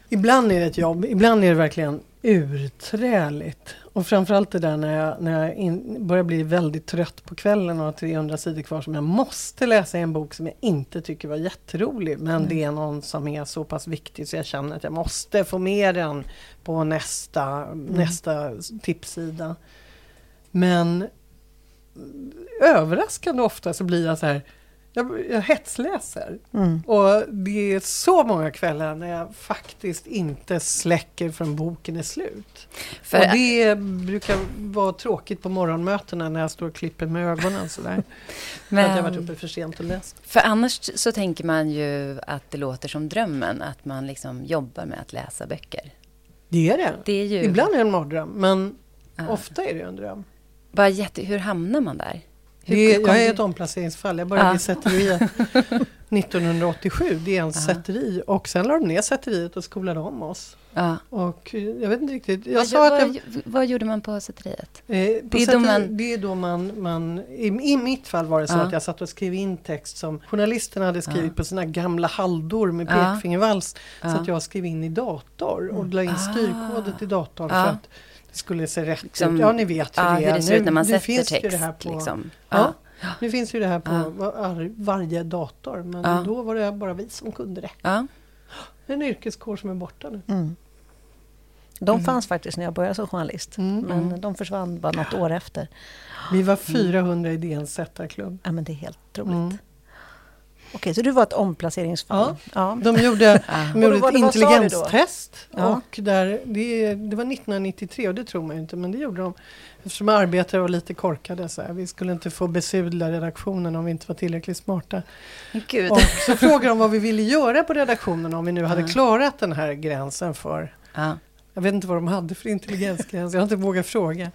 Ibland är det ett jobb, ibland är det verkligen urträligt. Och framförallt det där när jag, när jag in, börjar bli väldigt trött på kvällen och har 300 sidor kvar som jag måste läsa en bok som jag inte tycker var jätterolig. Men mm. det är någon som är så pass viktig så jag känner att jag måste få med den på nästa, mm. nästa tipssida. Men överraskande ofta så blir jag så här jag, jag hetsläser. Mm. Och det är så många kvällar när jag faktiskt inte släcker förrän boken är slut. För och det brukar vara tråkigt på morgonmötena när jag står och klipper med ögonen sådär. Men, för att jag varit uppe för sent och läst. För annars så tänker man ju att det låter som drömmen, att man liksom jobbar med att läsa böcker. Det är det. det är ju... Ibland är det en mardröm, men ah. ofta är det en dröm. Bara jätte, hur hamnar man där? Det, jag är ett omplaceringsfall. Jag började ja. i sätteriet 1987. Det är en ja. sätteri. Och sen la de ner sätteriet och skolade om oss. Ja. Och jag vet inte riktigt. Jag vad, sa att jag, vad gjorde man på sätteriet? Eh, det, är sätteri, man... det är då man... man i, I mitt fall var det så att jag satt och skrev in text som journalisterna hade skrivit på sina gamla haldor med pekfingervals. Så att jag skrev in i dator och la in ah. styrkodet i datorn. För att skulle se rätt liksom, ut. Ja, ni vet hur ja, det är. Hur det ser ut när man nu, sätter text. Det här på, liksom. ja. ja. Nu finns ju det här på var, varje dator. Men då var det bara vi som kunde det. En yrkeskår som är borta nu. Mm. De mm. fanns faktiskt när jag började som journalist. Mm. Men mm. de försvann bara något år efter. Vi var 400 mm. i DNs sättarklubb. Ja, men det är helt otroligt. Okej, så du var ett omplaceringsfall? Ja, ja. de gjorde, de gjorde ett intelligenstest. Och där, det, det var 1993 och det tror man ju inte, men det gjorde de. Eftersom arbetare var lite korkade. Så här. Vi skulle inte få besudla redaktionen om vi inte var tillräckligt smarta. Gud. Och så frågade de vad vi ville göra på redaktionen om vi nu hade klarat den här gränsen för... Jag vet inte vad de hade för intelligensgräns, jag har inte vågat fråga.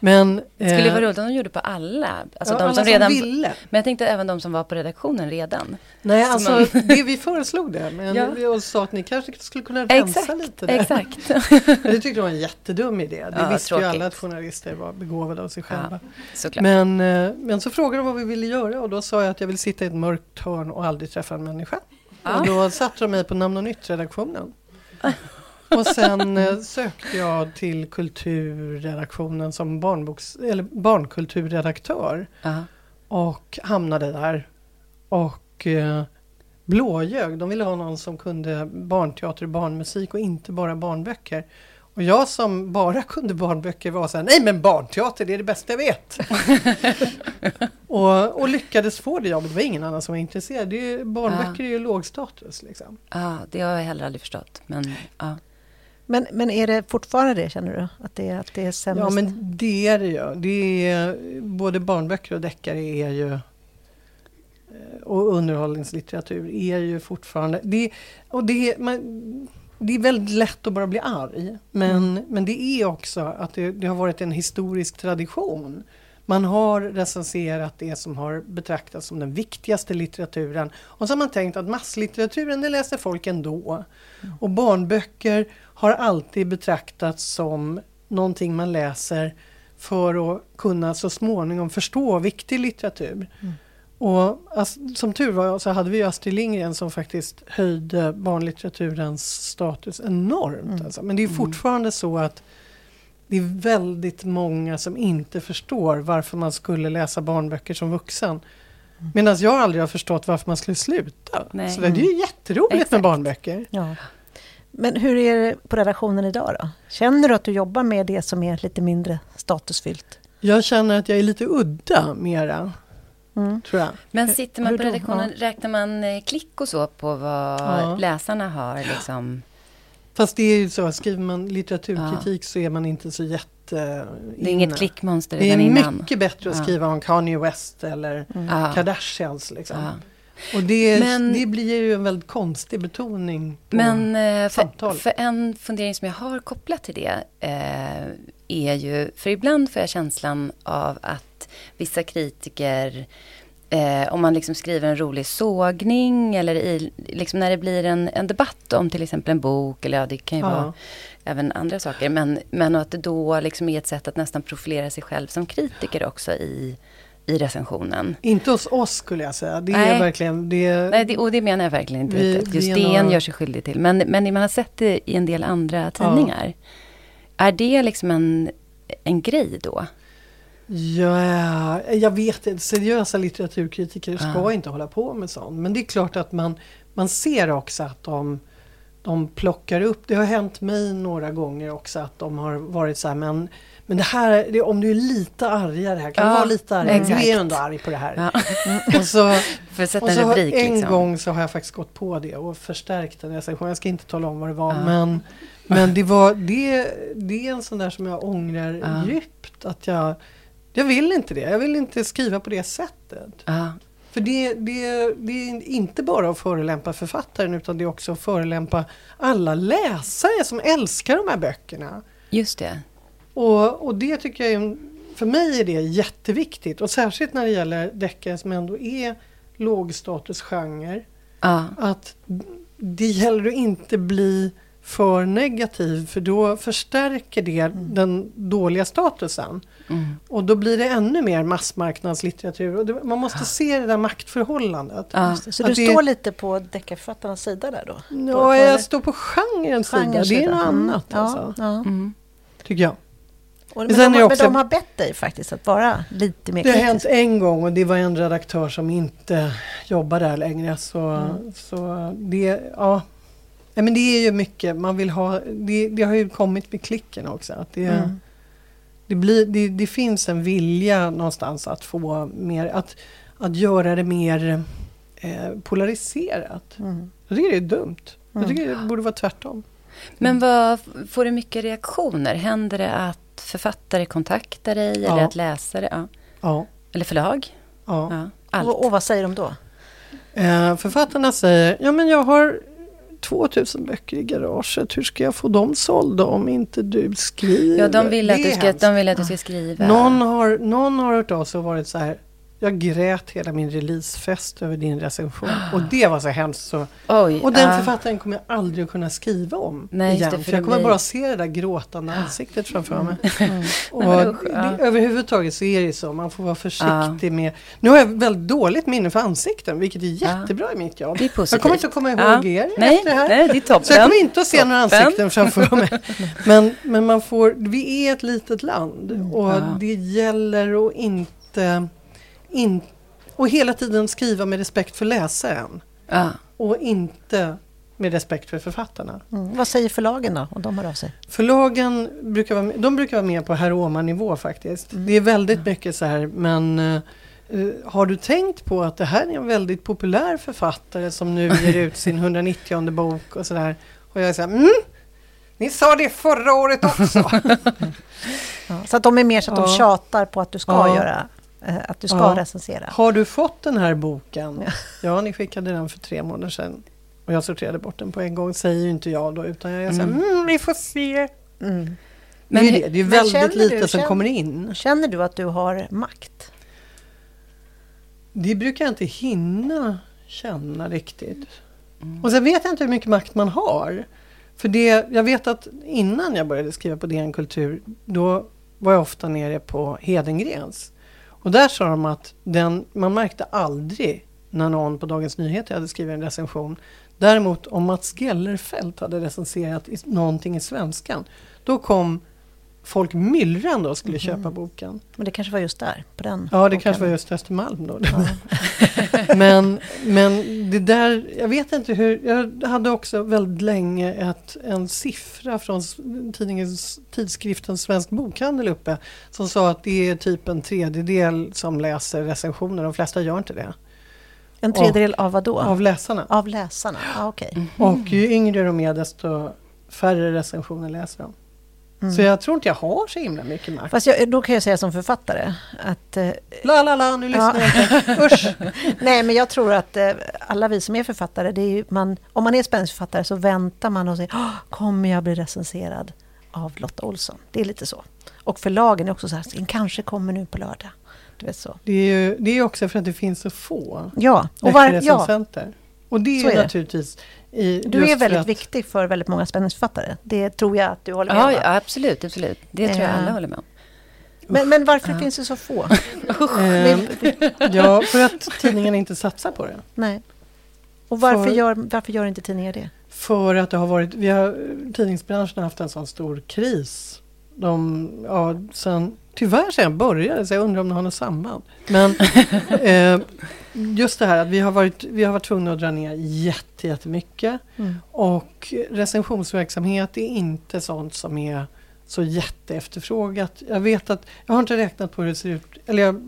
Men, det skulle vara eh, roligt om de gjorde på alla. Alltså ja, de som, redan, ville. Men jag tänkte även de som var på redaktionen redan. Nej, så alltså man... det vi föreslog det. Men ja. vi sa att ni kanske skulle kunna rensa exakt, lite där. Exakt. det tyckte de var en jättedum idé. Det ja, visste tråkigt. ju alla att journalister var begåvade av sig själva. Ja, men, eh, men så frågade de vad vi ville göra och då sa jag att jag vill sitta i ett mörkt hörn och aldrig träffa en människa. Och då satte de mig på Namn och Nytt-redaktionen. Och sen eh, sökte jag till kulturredaktionen som barnboks, eller barnkulturredaktör. Uh-huh. Och hamnade där. Och eh, blåljög. De ville ha någon som kunde barnteater barnmusik och inte bara barnböcker. Och jag som bara kunde barnböcker var så här, nej men barnteater det är det bästa jag vet. och, och, lyckades få det jobbet, det var ingen annan som var intresserad. Det är, barnböcker ja. är ju låg status. Liksom. Ja, det har jag heller aldrig förstått. Men, ja. Men, men är det fortfarande det, känner du? Att det, att det är sämst? Ja, men det är det ju. Det är, både barnböcker och deckare är ju eh, och underhållningslitteratur är ju fortfarande... Det, och det, man, det är väldigt lätt att bara bli arg. Men, mm. men det är också att det, det, har varit en historisk tradition. Man har recenserat det som har betraktats som den viktigaste litteraturen. Och så har man tänkt att masslitteraturen, det läser folk ändå. Mm. Och barnböcker har alltid betraktats som någonting man läser för att kunna så småningom förstå viktig litteratur. Mm. Och som tur var så hade vi Astrid Lindgren som faktiskt höjde barnlitteraturens status enormt. Mm. Alltså. Men det är mm. fortfarande så att det är väldigt många som inte förstår varför man skulle läsa barnböcker som vuxen. Mm. Medan jag aldrig har förstått varför man skulle sluta. Nej. Så det är ju jätteroligt Exakt. med barnböcker. Ja. Men hur är det på redaktionen idag då? Känner du att du jobbar med det som är lite mindre statusfyllt? Jag känner att jag är lite udda mera. Mm. Tror jag. Men sitter man på redaktionen, ja. räknar man eh, klick och så på vad ja. läsarna har liksom? Fast det är ju så, skriver man litteraturkritik ja. så är man inte så jätte det är inget klickmonster Det är innan. mycket bättre att skriva om Kanye West eller mm. Kardashians. Liksom. Och det, men, det blir ju en väldigt konstig betoning på men, eh. För, för en fundering som jag har kopplat till det eh, är ju, för ibland får jag känslan av att vissa kritiker Eh, om man liksom skriver en rolig sågning eller i, liksom när det blir en, en debatt om till exempel en bok eller ja, det kan ju ja. vara även andra saker. Men, men att det då liksom är ett sätt att nästan profilera sig själv som kritiker också i, i recensionen. Inte hos oss skulle jag säga. Det Nej. är verkligen... Det, Nej, det, och det menar jag verkligen inte. Vi, Just DN några... gör sig skyldig till. Men, men man har sett det i en del andra tidningar. Ja. Är det liksom en, en grej då? Ja, jag vet inte. Seriösa litteraturkritiker ska inte hålla på med sånt. Men det är klart att man, man ser också att de de plockar upp, det har hänt mig några gånger också att de har varit så här, men men det här, det, om du är lite argare här, kan ja, du vara lite argare? Exakt. Du är ändå arg på det här. Ja. Och så, För att sätta och så en, rubrik, en liksom. gång så har jag faktiskt gått på det och förstärkt den recensionen. Jag ska inte tala om vad det var, ja. men, men det, var, det, det är en sån där som jag ångrar djupt. Att jag, jag vill inte det. Jag vill inte skriva på det sättet. Ja. För det, det, det är inte bara att förelämpa författaren utan det är också att förelämpa alla läsare som älskar de här böckerna. Just det. Och, och det tycker jag är, för mig är det jätteviktigt. Och särskilt när det gäller deckare som ändå är lågstatusgenre. Ah. Att det gäller att inte bli för negativ för då förstärker det mm. den dåliga statusen. Mm. Och då blir det ännu mer massmarknadslitteratur. Och det, man måste se det där maktförhållandet. Ja. Så du det, står lite på deckarförfattarnas sida där då? Ja, jag står på genrens sida. Det är något mm. annat. Alltså. Ja. Mm. Tycker jag. Och, men, de, också, men de har bett dig faktiskt att vara lite mer Det har hänt en gång och det var en redaktör som inte jobbar där längre. Så, mm. så det, ja. Nej, men det är ju mycket, man vill ha, det, det har ju kommit med klicken också. Att det, mm. det, blir, det, det, finns en vilja någonstans att få mer, att, att göra det mer eh, polariserat. Mm. Jag tycker det är dumt. Jag mm. tycker det borde vara tvärtom. Men vad, får du mycket reaktioner? Händer det att författare kontaktar dig ja. eller att läsare? Ja. ja. Eller förlag? Ja. ja allt. Och, och, vad säger de då? Eh, författarna säger, ja men jag har 2000 böcker i garaget. Hur ska jag få dem sålda om inte du skriver? Ja, de vill att, du ska, de vill att du ska skriva. Någon har, någon har hört av sig och varit så här, jag grät hela min releasefest över din recension. Och det var så hemskt. Så. Oj, och den uh. författaren kommer jag aldrig att kunna skriva om Nej, igen. Det, för, för jag kommer blir... bara se det där gråtande ansiktet framför mig. Mm. och Nej, usch, det, överhuvudtaget så är det så. Man får vara försiktig uh. med... Nu har jag väldigt dåligt minne för ansikten, vilket är jättebra uh. i mitt jobb. Jag kommer inte att komma ihåg er Nej. efter det här. Nej, det är toppen. Så jag kommer inte att se toppen. några ansikten framför mig. Men, men man får... Vi är ett litet land och det gäller att inte in, och hela tiden skriva med respekt för läsaren. Ja. Och inte med respekt för författarna. Mm. Vad säger förlagen då, om de hör av sig? Förlagen brukar vara, de brukar vara med på herr nivå faktiskt. Mm. Det är väldigt mycket så här, men uh, har du tänkt på att det här är en väldigt populär författare som nu ger ut sin 190 bok och sådär. Och jag säger mm, ni sa det förra året också. ja, så att de är mer så att de tjatar på att du ska ja. göra att du ska ja. recensera. Har du fått den här boken? Ja. ja, ni skickade den för tre månader sedan. Och jag sorterade bort den på en gång, säger ju inte jag då, utan jag säger mm. mm, vi får se. Mm. Men, det är, det. det är väldigt lite du, som känner, kommer in. Känner du att du har makt? Det brukar jag inte hinna känna riktigt. Mm. Och sen vet jag inte hur mycket makt man har. För det, jag vet att innan jag började skriva på DN Kultur, då var jag ofta nere på Hedengrens. Och där sa de att den, man märkte aldrig när någon på Dagens Nyheter hade skrivit en recension. Däremot om Mats Gellerfelt hade recenserat någonting i svenskan, då kom folk myllrande och skulle mm. köpa boken. Men det kanske var just där? På den ja, det boken. kanske var just Östermalm då. Ja. men, men det där, jag vet inte hur, jag hade också väldigt länge ett, en siffra från tidningens, tidskriften Svensk Bokhandel uppe som sa att det är typ en tredjedel som läser recensioner, de flesta gör inte det. En tredjedel och, av vad då? Av läsarna. Av läsarna, ah, okej. Okay. Mm. Och ju yngre de är desto färre recensioner läser de. Mm. Så jag tror inte jag har så himla mycket makt. Fast jag, då kan jag säga som författare att... Eh, la, la, la, nu lyssnar ja. jag inte. Usch! Nej, men jag tror att eh, alla vi som är författare, det är man, om man är spänningsförfattare så väntar man och säger kommer jag bli recenserad av Lotta Olsson? Det är lite så. Och förlagen är också så här, den kanske kommer nu på lördag. Du vet så. Det är ju det är också för att det finns så få ja, och var, ja. Och det är, är naturligtvis du är väldigt att... viktig för väldigt många spänningsförfattare. Det tror jag att du håller med om. Ja, absolut, absolut. Det tror jag alla håller med om. Men, men varför uh. finns det så få? uh, ja, för att tidningen inte satsar på det. Nej. Och varför, för, gör, varför gör inte tidningar det? För att det har varit, vi har, tidningsbranschen har haft en sån stor kris. De, ja, sen tyvärr sen började så jag undrar om det har något samband. Men eh, just det här att vi har varit, vi har varit tvungna att dra ner jätte, jättemycket. Mm. Och recensionsverksamhet är inte sånt som är så jätteefterfrågat. Jag vet att, jag har inte räknat på hur det ser ut, eller jag,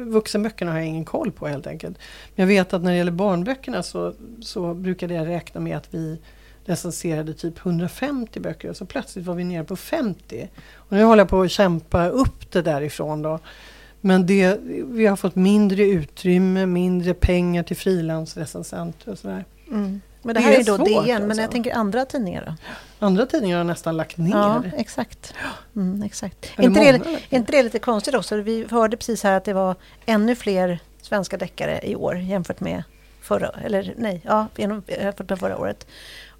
vuxenböckerna har jag ingen koll på helt enkelt. Men jag vet att när det gäller barnböckerna så, så brukade jag räkna med att vi recenserade typ 150 böcker och så plötsligt var vi nere på 50. Och nu håller jag på att kämpa upp det därifrån då. Men det, vi har fått mindre utrymme, mindre pengar till frilansrecensenter och sådär. Mm. Men det här det är, är då svårt, DN, men jag tänker andra tidningar då? Andra tidningar har nästan lagt ner. Ja, exakt. Mm, exakt. Är, inte det, är inte det lite konstigt också? Vi hörde precis här att det var ännu fler svenska deckare i år jämfört med förra, eller nej, ja, jämfört med förra året.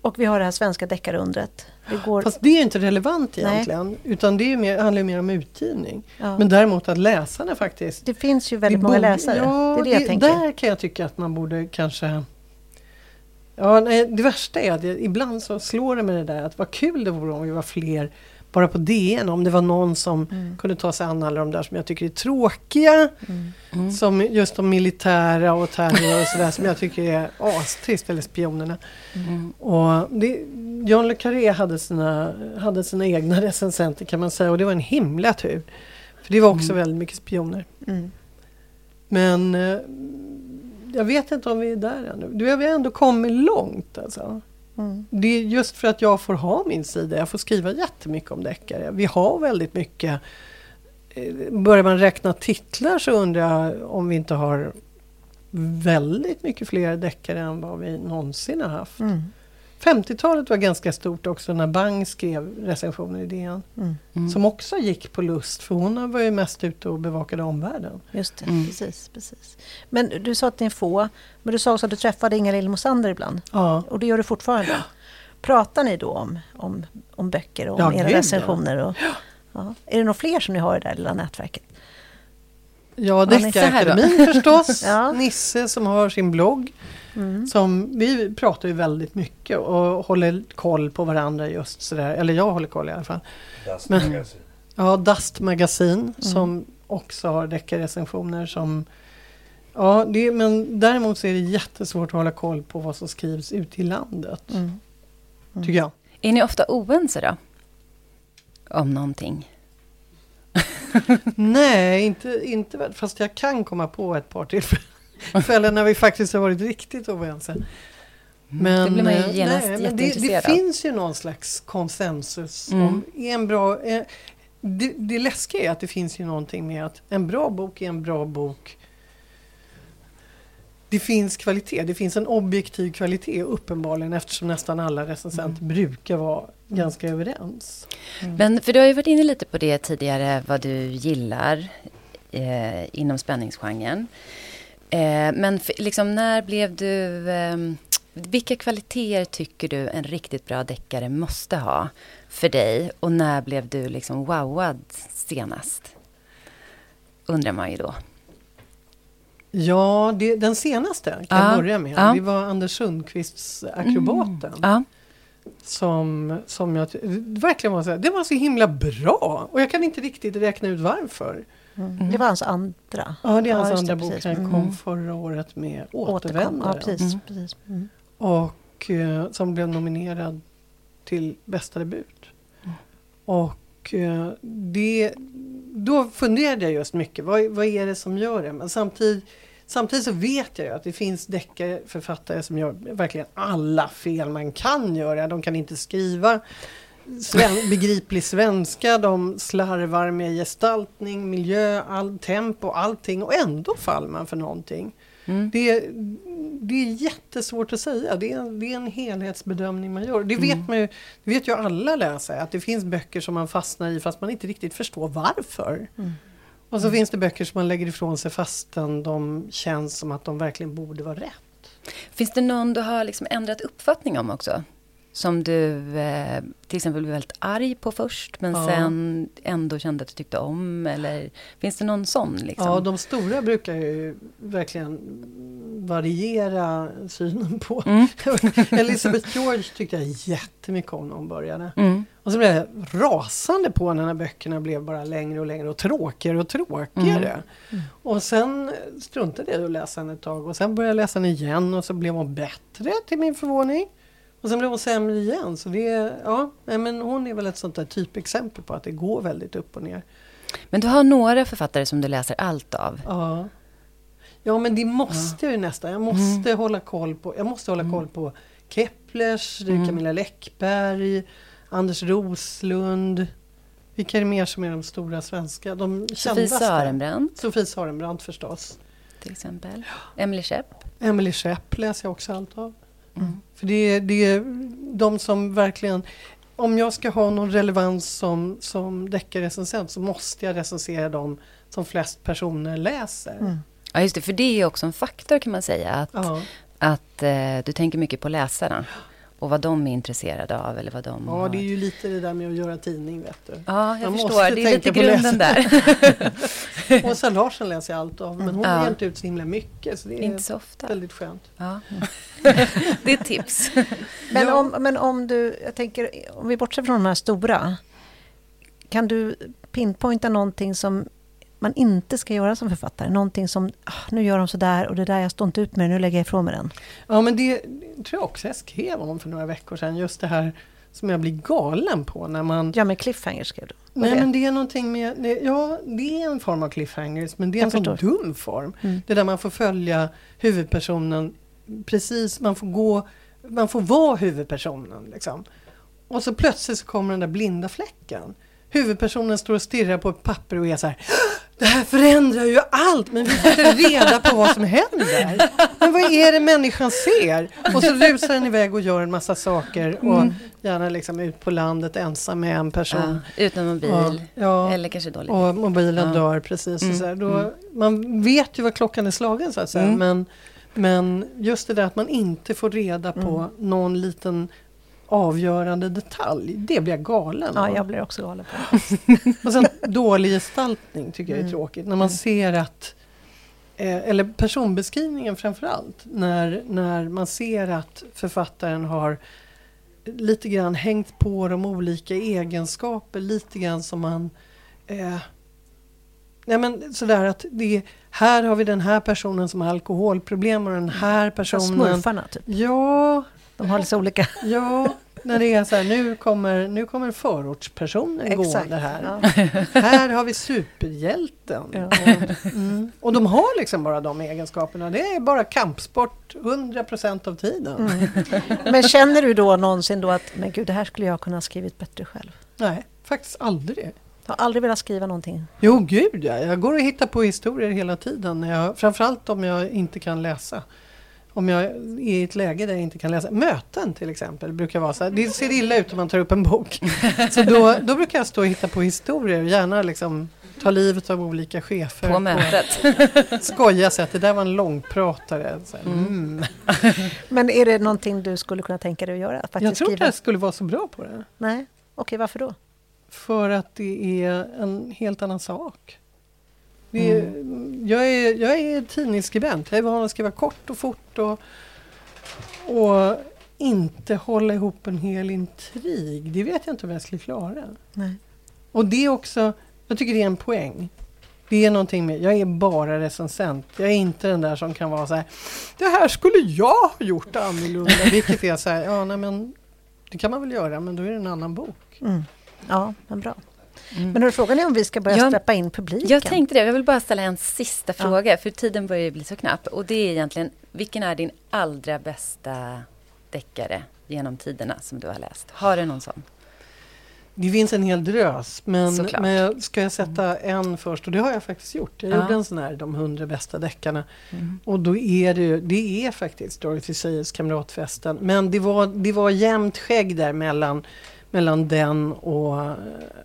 Och vi har det här svenska deckarundret. Det går... Fast det är inte relevant egentligen. Nej. Utan det är mer, handlar mer om utgivning. Ja. Men däremot att läsarna faktiskt... Det finns ju väldigt många borde, läsare. Ja, det är det, det jag. Där kan jag tycka att man borde kanske... Ja, nej, det värsta är att ibland så slår det mig det där att vad kul det vore om vi var fler bara på DN om det var någon som mm. kunde ta sig an alla de där som jag tycker är tråkiga. Mm. Mm. Som just de militära och terror och sådär som jag tycker är astrist, eller spionerna. Mm. Och det, John le Carré hade sina, hade sina egna recensenter kan man säga och det var en himla tur. För det var också mm. väldigt mycket spioner. Mm. Men eh, jag vet inte om vi är där ännu. Vi har ändå kommit långt alltså. Mm. Det är just för att jag får ha min sida. Jag får skriva jättemycket om deckare. Vi har väldigt mycket. Eh, börjar man räkna titlar så undrar jag om vi inte har väldigt mycket fler deckare än vad vi någonsin har haft. Mm. 50-talet var ganska stort också när Bang skrev recensioner i DN. Mm. Mm. Som också gick på lust för hon var ju mest ute och bevakade omvärlden. Just det, mm. precis, precis. Men du sa att ni är få. Men du sa också att du träffade Inga-Lill Mosander ibland. Ja. Och det gör du fortfarande. Pratar ni då om, om, om böcker och om ja, era gud, recensioner? Och, ja. Är det några fler som ni har i det där lilla nätverket? Ja, Deckarakademin förstås. ja. Nisse som har sin blogg. Mm. Som, vi pratar ju väldigt mycket och håller koll på varandra just sådär. Eller jag håller koll i alla fall. Dust Men, Ja, Dust Magasin mm. som också har deckarrecensioner som Ja, det, men däremot så är det jättesvårt att hålla koll på vad som skrivs ute i landet. Mm. Mm. Tycker jag. Är ni ofta oense då? Om någonting? Nej, inte, inte fast jag kan komma på ett par tillfällen Kvällen när vi faktiskt har varit riktigt oense. Men, mm, det blir man ju eh, genast nej, men det, det finns ju någon slags konsensus. Mm. Om en bra, eh, det, det läskiga är att det finns ju någonting med att en bra bok är en bra bok. Det finns kvalitet, det finns en objektiv kvalitet uppenbarligen eftersom nästan alla recensenter mm. brukar vara ganska överens. Mm. Men för du har ju varit inne lite på det tidigare, vad du gillar eh, inom spänningsgenren. Eh, men liksom, när blev du... Eh, vilka kvaliteter tycker du en riktigt bra deckare måste ha för dig? Och när blev du liksom wowad senast? Undrar man ju då. Ja, det, den senaste kan ja. jag börja med. Ja. Det var Anders Sundqvists Akrobaten. Mm. Ja. Som, som jag verkligen var så, det var så himla bra. Och jag kan inte riktigt räkna ut varför. Mm. Det var hans andra. Ja, det är hans ja, andra bok. Den kom mm. förra året med Återvändare. Ja, precis, mm. precis. Mm. Och eh, som blev nominerad till bästa debut. Mm. Och eh, det, då funderade jag just mycket. Vad, vad är det som gör det? Men samtidigt, samtidigt så vet jag ju att det finns deckarförfattare som gör verkligen alla fel man kan göra. De kan inte skriva sven begriplig svenska, de slarvar med gestaltning, miljö, all, tempo, allting och ändå faller man för någonting. Mm. Det, det är jättesvårt att säga. Det är, det är en helhetsbedömning man gör. Det vet, mm. man ju, det vet ju alla läsare, att det finns böcker som man fastnar i fast man inte riktigt förstår varför. Mm. Och så finns det böcker som man lägger ifrån sig fastän de känns som att de verkligen borde vara rätt. Finns det någon du har liksom ändrat uppfattning om också? Som du eh, till exempel blev väldigt arg på först men ja. sen ändå kände att du tyckte om? Eller finns det någon sån? Liksom? Ja, de stora brukar ju verkligen variera synen på. Mm. Elizabeth George tyckte jag jättemycket om när hon började. Mm. Och så blev jag rasande på när böckerna blev bara längre och längre och tråkigare och tråkigare. Mm. Mm. Och sen struntade jag i att läsa den ett tag och sen började jag läsa den igen och så blev hon bättre till min förvåning. Och sen blev hon sämre igen. Så det, ja, men hon är väl ett sånt där typexempel på att det går väldigt upp och ner. Men du har några författare som du läser allt av? Ja. Ja men det måste ja. jag ju nästan. Jag måste mm. hålla koll på, jag måste hålla mm. koll på Keplers, mm. Camilla Läckberg, Anders Roslund. Vilka är det mer som är de stora svenska? De Sofie Sarenbrant. Sofie Sarenbrant förstås. Till exempel. Emily Schepp. Emily Schepp läser jag också allt av. Mm. För det är, det är de som verkligen om jag ska ha någon relevans som, som deckarrecensent så måste jag recensera dem som flest personer läser. Mm. Ja, just det, för det är också en faktor kan man säga. Att, ja. att eh, du tänker mycket på läsarna. Och vad de är intresserade av eller vad de Ja, har. det är ju lite det där med att göra tidning, vet du. Ja, jag Man förstår. Det är lite grunden där. Åsa Larsson läser jag allt av, men hon ja. ger inte ut så himla mycket. Så det är inte så ofta. väldigt skönt. Ja. det är ett tips. men, ja. om, men om du, jag tänker, om vi bortser från de här stora. Kan du pinpointa någonting som man inte ska göra som författare. Någonting som, ah, nu gör de sådär och det där, jag står inte ut med det, nu lägger jag ifrån mig den. Ja men det, det tror jag också jag skrev om för några veckor sedan. Just det här som jag blir galen på när man... Ja, med cliffhangers skrev du. Nej, det? men det är någonting med... Det, ja, det är en form av cliffhangers, men det är en sån dum form. Mm. Det där man får följa huvudpersonen precis, man får gå... Man får vara huvudpersonen liksom. Och så plötsligt så kommer den där blinda fläcken. Huvudpersonen står och stirrar på ett papper och är så här det här förändrar ju allt, men vi får inte reda på vad som händer. Men vad är det människan ser? Och så rusar den iväg och gör en massa saker och mm. gärna liksom ut på landet ensam med en person. Ja, utan mobil, ja, eller kanske dåligt. Och mobilen ja. dör precis. Mm. så här. Då, mm. Man vet ju vad klockan är slagen så att säga, mm. men, men just det där att man inte får reda på mm. någon liten avgörande detalj, det blir jag galen Ja, jag blir också galen på. och sen dålig gestaltning tycker jag är mm. tråkigt. När man mm. ser att, eh, eller personbeskrivningen framförallt, när, när man ser att författaren har lite grann hängt på de olika egenskaper, lite grann som man eh, Nej men sådär att det här har vi den här personen som har alkoholproblem och den här personen... Smurfarna typ? Ja, de har lite olika... Ja, när det är så här, nu kommer, nu kommer förortspersonen gående här. Ja. Här har vi superhjälten. Ja. Och, mm, och de har liksom bara de egenskaperna. Det är bara kampsport 100% av tiden. Mm. Men känner du då någonsin då att, men gud, det här skulle jag kunna ha skrivit bättre själv? Nej, faktiskt aldrig. Jag har aldrig velat skriva någonting? Jo, gud ja. Jag går och hittar på historier hela tiden. Jag, framförallt om jag inte kan läsa om jag är i ett läge där jag inte kan läsa. Möten till exempel brukar vara så här. Det ser illa ut om man tar upp en bok. Så då, då brukar jag stå och hitta på historier. Gärna liksom ta livet av olika chefer. På mötet. Skoja så att det där var en långpratare. Så här, mm. mm. Men är det någonting du skulle kunna tänka dig att göra? Att jag tror inte jag skulle vara så bra på det. Nej, okej okay, varför då? För att det är en helt annan sak. Är, mm. jag, är, jag är tidningsskribent. Jag är van att skriva kort och fort och, och inte hålla ihop en hel intrig. Det vet jag inte om jag skulle klara. Nej. Och det är också, jag tycker det är en poäng. Det är någonting med, jag är bara recensent. Jag är inte den där som kan vara så här, det här skulle jag ha gjort annorlunda. Vilket är så här, ja nej men det kan man väl göra men då är det en annan bok. Mm. Ja, men bra. Mm. Men frågan är om vi ska börja jag, släppa in publiken? Jag tänkte det. Jag vill bara ställa en sista ja. fråga, för tiden börjar ju bli så knapp. Och det är egentligen, vilken är din allra bästa deckare genom tiderna som du har läst? Har du någon sån? Det finns en hel drös, men, men ska jag sätta en först? Och det har jag faktiskt gjort. Jag ja. gjorde en sån här, de hundra bästa deckarna. Mm. Och då är det det är faktiskt Dorothy Sayers Kamratfesten. Men det var, det var jämnt skägg där mellan den och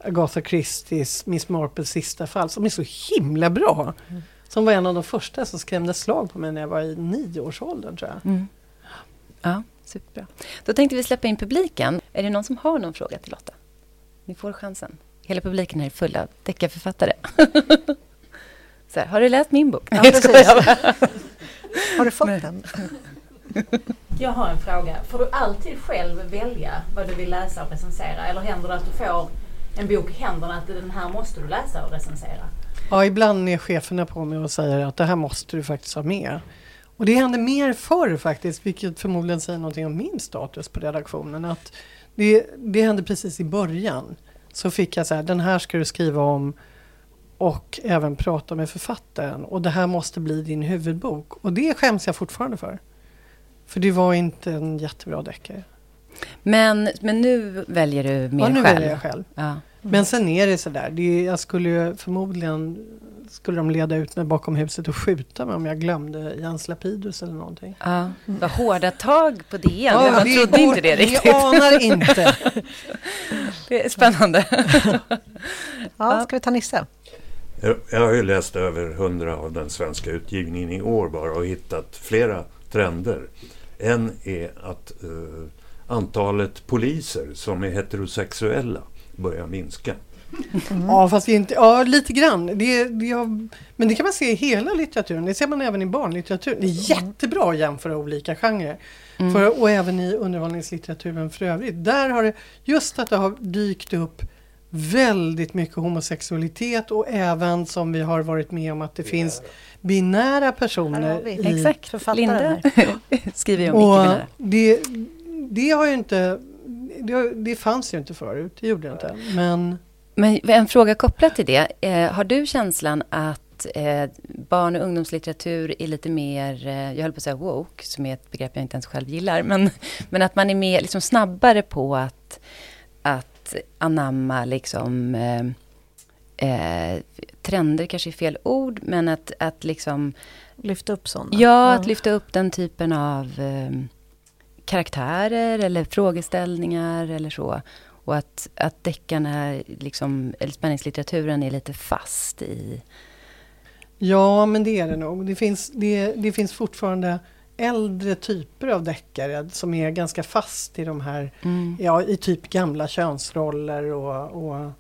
Agatha Christies Miss Marples sista fall som är så himla bra. Mm. Som var en av de första som skrämde slag på mig när jag var i nioårsåldern tror jag. Mm. Ja, superbra. Då tänkte vi släppa in publiken. Är det någon som har någon fråga till Lotta? Ni får chansen. Hela publiken är full av deckarförfattare. Så här, har du läst min bok? Ja, precis. har du fått den? Jag har en fråga. Får du alltid själv välja vad du vill läsa och recensera? Eller händer det att du får en bok i händerna att den här måste du läsa och recensera? Ja, ibland är cheferna på mig och säger att det här måste du faktiskt ha med. Och det hände mer förr faktiskt, vilket förmodligen säger någonting om min status på redaktionen. Att det, det hände precis i början. Så fick jag så här, den här ska du skriva om och även prata med författaren. Och det här måste bli din huvudbok. Och det skäms jag fortfarande för. För det var inte en jättebra deckare. Men, men nu väljer du mer själv? Ja, nu själv. väljer jag själv. Ja. Men sen är det sådär, det, jag skulle ju förmodligen skulle de leda ut mig bakom huset och skjuta mig om jag glömde Jens Lapidus eller någonting. Ja, vad hårda tag på DN. Ja, Man trodde inte det riktigt. Ni anar inte. det är spännande. ja, ska vi ta Nisse? Jag har ju läst över hundra av den svenska utgivningen i år bara och hittat flera trender. En är att uh, antalet poliser som är heterosexuella börjar minska. Mm. Ja, fast inte, ja, lite grann. Det, det har, men det kan man se i hela litteraturen. Det ser man även i barnlitteraturen. Det är jättebra att jämföra olika genrer. Mm. För, och även i underhållningslitteraturen för övrigt. Där har det just att det har dykt upp väldigt mycket homosexualitet och även som vi har varit med om att det finns binära personer. I, Exakt, författaren skriver ju om och det, det har ju inte det, det fanns ju inte förut, det gjorde det inte. Men men en fråga kopplat till det. Eh, har du känslan att eh, barn och ungdomslitteratur är lite mer, eh, jag höll på att säga woke, som är ett begrepp jag inte ens själv gillar, men, men att man är mer, liksom snabbare på att, att anamma liksom eh, eh, trender kanske är fel ord, men att, att liksom... Lyfta upp sådana? Ja, att lyfta upp den typen av eh, karaktärer eller frågeställningar eller så. Och att, att deckarna, liksom, eller spänningslitteraturen är lite fast i... Ja, men det är det nog. Det finns, det, det finns fortfarande äldre typer av deckare som är ganska fast i de här, mm. ja i typ gamla könsroller och, och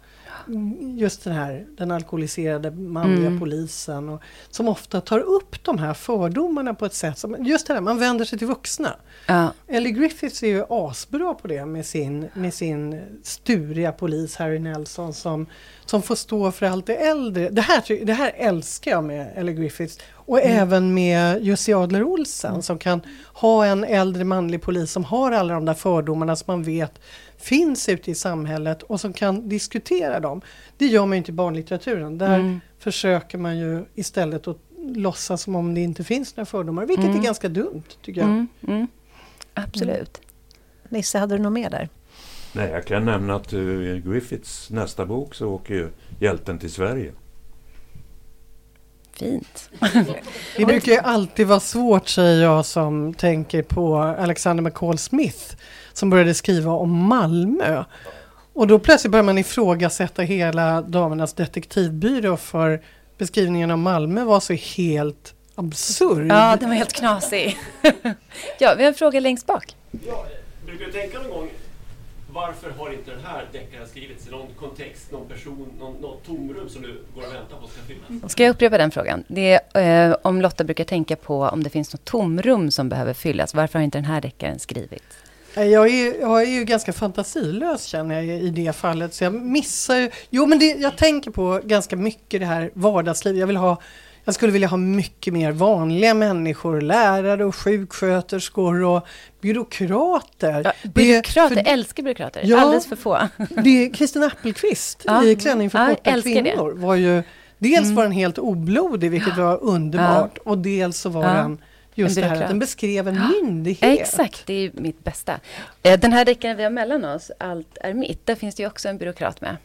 just den här den alkoholiserade manliga mm. polisen och, som ofta tar upp de här fördomarna på ett sätt som, just det här, man vänder sig till vuxna. Ja. Ellie Griffiths är ju asbra på det med sin, med sin sturiga polis Harry Nelson som, som får stå för allt det äldre. Det här, det här älskar jag med Ellie Griffiths. Och mm. även med Jussi Adler Olsen mm. som kan ha en äldre manlig polis som har alla de där fördomarna som man vet finns ute i samhället och som kan diskutera dem. Det gör man ju inte i barnlitteraturen. Där mm. försöker man ju istället att låtsas som om det inte finns några fördomar, vilket mm. är ganska dumt tycker jag. Mm. mm. Absolut. Nisse, hade du något mer där? Nej, jag kan nämna att uh, i Griffiths nästa bok så åker ju hjälten till Sverige. Fint. det brukar ju alltid vara svårt, säger jag som tänker på Alexander McCall Smith som började skriva om Malmö. Och då plötsligt börjar man ifrågasätta hela Damernas detektivbyrå för beskrivningen av Malmö var så helt absurd. Ja, den var helt knasig. ja, vi har en fråga längst bak. Ja, brukar du tänka någon gång varför har inte den här deckaren skrivits i någon kontext, någon person, någon, något tomrum som du går och väntar på ska fyllas? Ska jag upprepa den frågan? Det är, eh, om Lotta brukar tänka på om det finns något tomrum som behöver fyllas. Varför har inte den här deckaren skrivits? Jag är, jag är ju ganska fantasilös känner jag i det fallet. Så jag missar Jo men det, jag tänker på ganska mycket det här vardagslivet. Jag vill ha jag skulle vilja ha mycket mer vanliga människor, lärare och sjuksköterskor och byråkrater. Ja, byråkrater, det, för, älskar byråkrater, ja, alldeles för få. det Kristin Appelqvist ja, i Klänning för korta kvinnor det. var ju Dels mm. var den helt oblodig, vilket var underbart, och dels så var den Just det här att den beskrev en myndighet. Exakt, det är mitt bästa. Eh, den här deckaren vi har mellan oss, Allt är mitt, där finns det ju också en byråkrat med.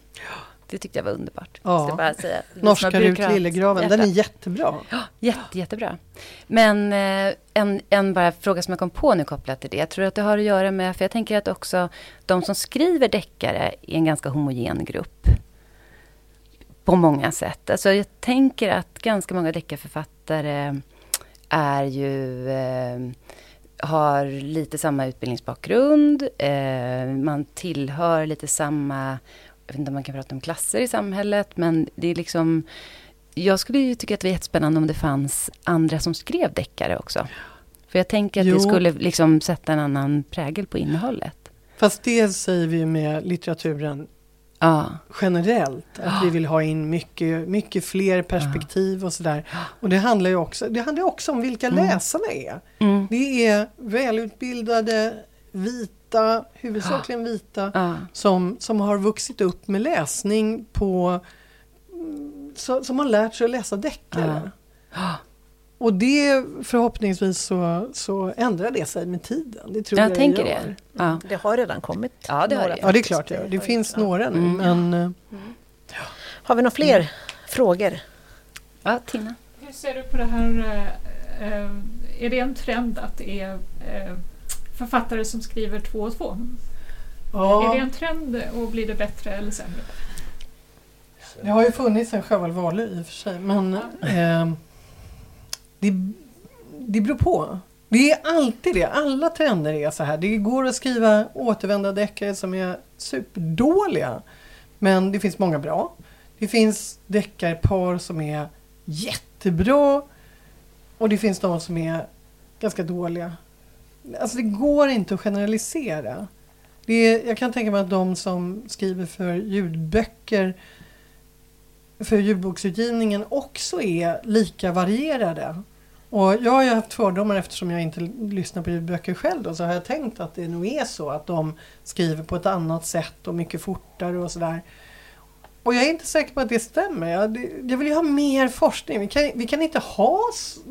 Det tyckte jag var underbart. Ja. Bara säga. Norska Rut Lillegraven, den är jättebra. Ja, jätte, jättebra. Men eh, en, en bara fråga som jag kom på nu kopplat till det. Jag tror att det har att göra med, för jag tänker att också de som skriver deckare är en ganska homogen grupp. På många sätt. Alltså jag tänker att ganska många deckarförfattare är ju eh, har lite samma utbildningsbakgrund. Eh, man tillhör lite samma, jag vet inte om man kan prata om klasser i samhället, men det är liksom... Jag skulle ju tycka att det var jättespännande om det fanns andra som skrev deckare också. För jag tänker att jo. det skulle liksom sätta en annan prägel på innehållet. Fast det säger vi med litteraturen ja. generellt. Att vi vill ha in mycket, mycket fler perspektiv och sådär. Och det handlar ju också, det handlar också om vilka mm. läsarna är. Mm. Det är välutbildade, vita, huvudsakligen vita, som, som har vuxit upp med läsning på så, som har lärt sig att läsa deckare. Och det förhoppningsvis så, så ändrar det sig med tiden. Det tror jag, jag tänker det. Ja. Det har redan kommit. Ja, det, har det. ja, det är klart det, det finns några nu. Mm. Men, mm. Ja. Har vi några fler mm. frågor? Ja, Tina. Hur ser du på det här? Äh, är det en trend att det är författare som skriver två och två? Ja. Är det en trend och blir det bättre eller sämre? Det har ju funnits en Sjöwall Wahlöö i och för sig. Men eh, det, det beror på. Det är alltid det. Alla trender är så här. Det går att skriva återvända deckare som är superdåliga. Men det finns många bra. Det finns deckarpar som är jättebra. Och det finns de som är ganska dåliga. Alltså det går inte att generalisera. Det är, jag kan tänka mig att de som skriver för ljudböcker för ljudboksutgivningen också är lika varierade. Och jag har ju haft fördomar eftersom jag inte lyssnar på ljudböcker själv då, så har jag tänkt att det nog är så att de skriver på ett annat sätt och mycket fortare och sådär. Och jag är inte säker på att det stämmer. Jag, jag vill ju ha mer forskning. Vi kan, vi kan inte ha,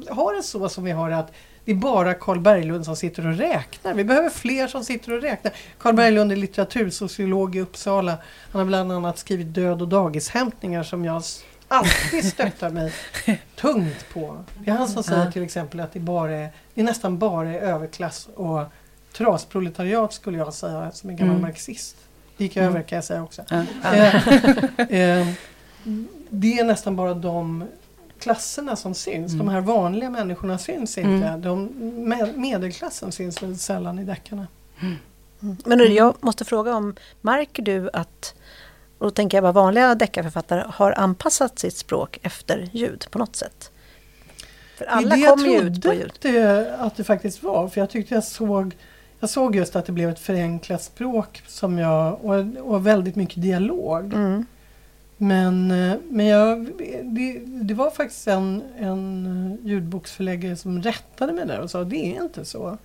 ha det så som vi har att det är bara Karl Berglund som sitter och räknar. Vi behöver fler som sitter och räknar. Karl Berglund är litteratursociolog i Uppsala. Han har bland annat skrivit Död och dagishämtningar som jag alltid stöttar mig tungt på. Det är han som säger till exempel att det, bara är, det är nästan bara är överklass och trasproletariat skulle jag säga som en gammal mm. marxist. Det gick mm. över kan jag säga också. Mm. Eh, det är nästan bara de klasserna som syns. Mm. De här vanliga människorna syns inte. Mm. De, med, medelklassen syns väldigt sällan i deckarna. Mm. Men nu, jag måste fråga om, märker du att, och då tänker jag bara vanliga deckarförfattare, har anpassat sitt språk efter ljud på något sätt? För alla det kommer ju ut på ljud. Det, att det faktiskt var, för jag tyckte jag såg jag såg just att det blev ett förenklat språk som jag, och, och väldigt mycket dialog. Mm. Men, eh, men jag, det, det, var faktiskt en, en ljudboksförläggare som rättade mig där och sa det är inte så.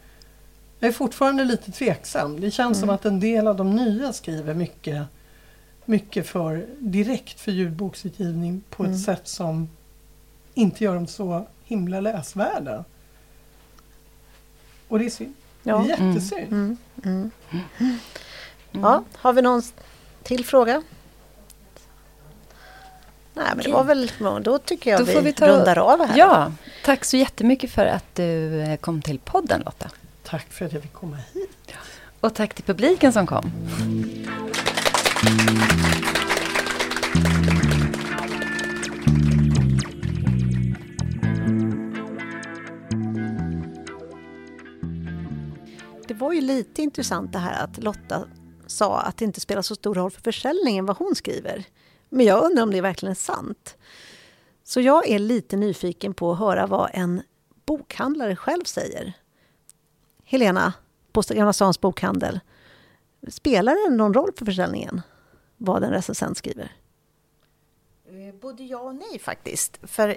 Jag är fortfarande lite tveksam. Det känns mm. som att en del av de nya skriver mycket, mycket för direkt för ljudboksutgivning på mm. ett sätt som inte gör dem så himla läsvärda. Och det är synd. Ja. Det är jättesynd. Mm. mm. mm. Ja, har vi någon till fråga? Nej, men det var väl, då tycker jag då vi, vi ta, rundar av här. Ja, tack så jättemycket för att du eh, kom till podden Lotta. Tack för att jag fick komma hit. Och tack till publiken som kom. Det var ju lite intressant det här att Lotta sa att det inte spelar så stor roll för försäljningen vad hon skriver. Men jag undrar om det är verkligen är sant. Så jag är lite nyfiken på att höra vad en bokhandlare själv säger. Helena, på Gamla Stans bokhandel. Spelar det någon roll för försäljningen vad en recensent skriver? Eh, både ja och nej faktiskt. För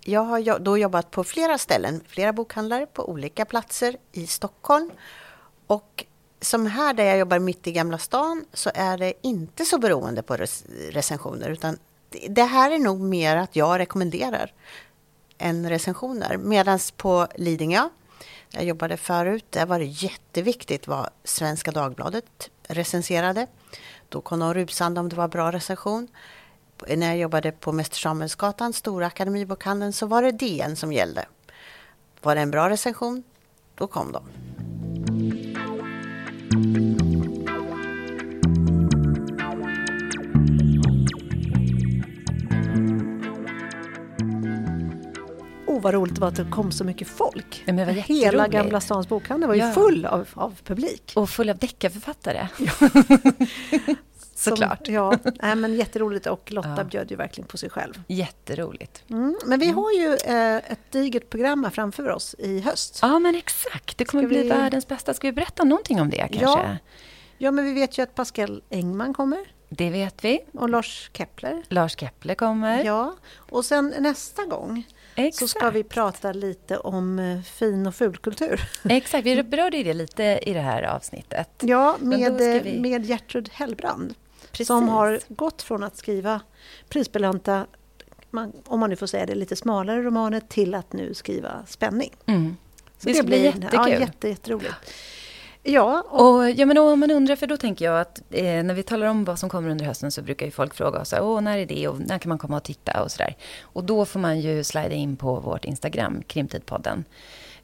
jag har då jobbat på flera ställen, flera bokhandlare på olika platser i Stockholm. Och som här där jag jobbar mitt i Gamla stan så är det inte så beroende på recensioner utan det här är nog mer att jag rekommenderar än recensioner. Medan på Lidingö, där jag jobbade förut, där var det jätteviktigt vad Svenska Dagbladet recenserade. Då kom de rusande om det var bra recension. När jag jobbade på Mäster Samuelsgatan, Stora Akademibokhandeln, så var det DN som gällde. Var det en bra recension, då kom de. Vad roligt det var att det kom så mycket folk. Ja, Hela Gamla stans bokhandel var ju ja. full av, av publik. Och full av deckarförfattare. Ja. Såklart. Som, ja, nej, men jätteroligt och Lotta ja. bjöd ju verkligen på sig själv. Jätteroligt. Mm, men vi mm. har ju eh, ett digert program här framför oss i höst. Ja, men exakt. Det kommer Ska bli vi... världens bästa. Ska vi berätta någonting om det kanske? Ja. ja, men vi vet ju att Pascal Engman kommer. Det vet vi. Och Lars Kepler. Lars Kepler kommer. Ja, och sen nästa gång Exakt. så ska vi prata lite om eh, fin och fulkultur. Exakt, vi berörde det lite i det här avsnittet. Ja, med, eh, vi... med Gertrud Hellbrand. Precis. Som har gått från att skriva prisbelönta, om man nu får säga det, lite smalare romaner till att nu skriva spänning. Mm. Så det, det blir jättekul. Ja, jätte, jätteroligt. Ja, och, och, ja, men om man undrar, för då tänker jag att eh, när vi talar om vad som kommer under hösten så brukar ju folk fråga oss, Åh, när är det och när kan man komma och titta och sådär. Och då får man ju slida in på vårt Instagram, Krimtidpodden.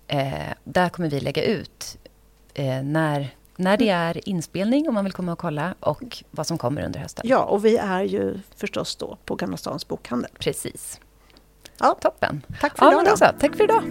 Eh, där kommer vi lägga ut eh, när, när det är inspelning om man vill komma och kolla och vad som kommer under hösten. Ja, och vi är ju förstås då på Gamla Stans bokhandel. Precis. Ja. Toppen. Tack för idag. Ja, Tack för idag.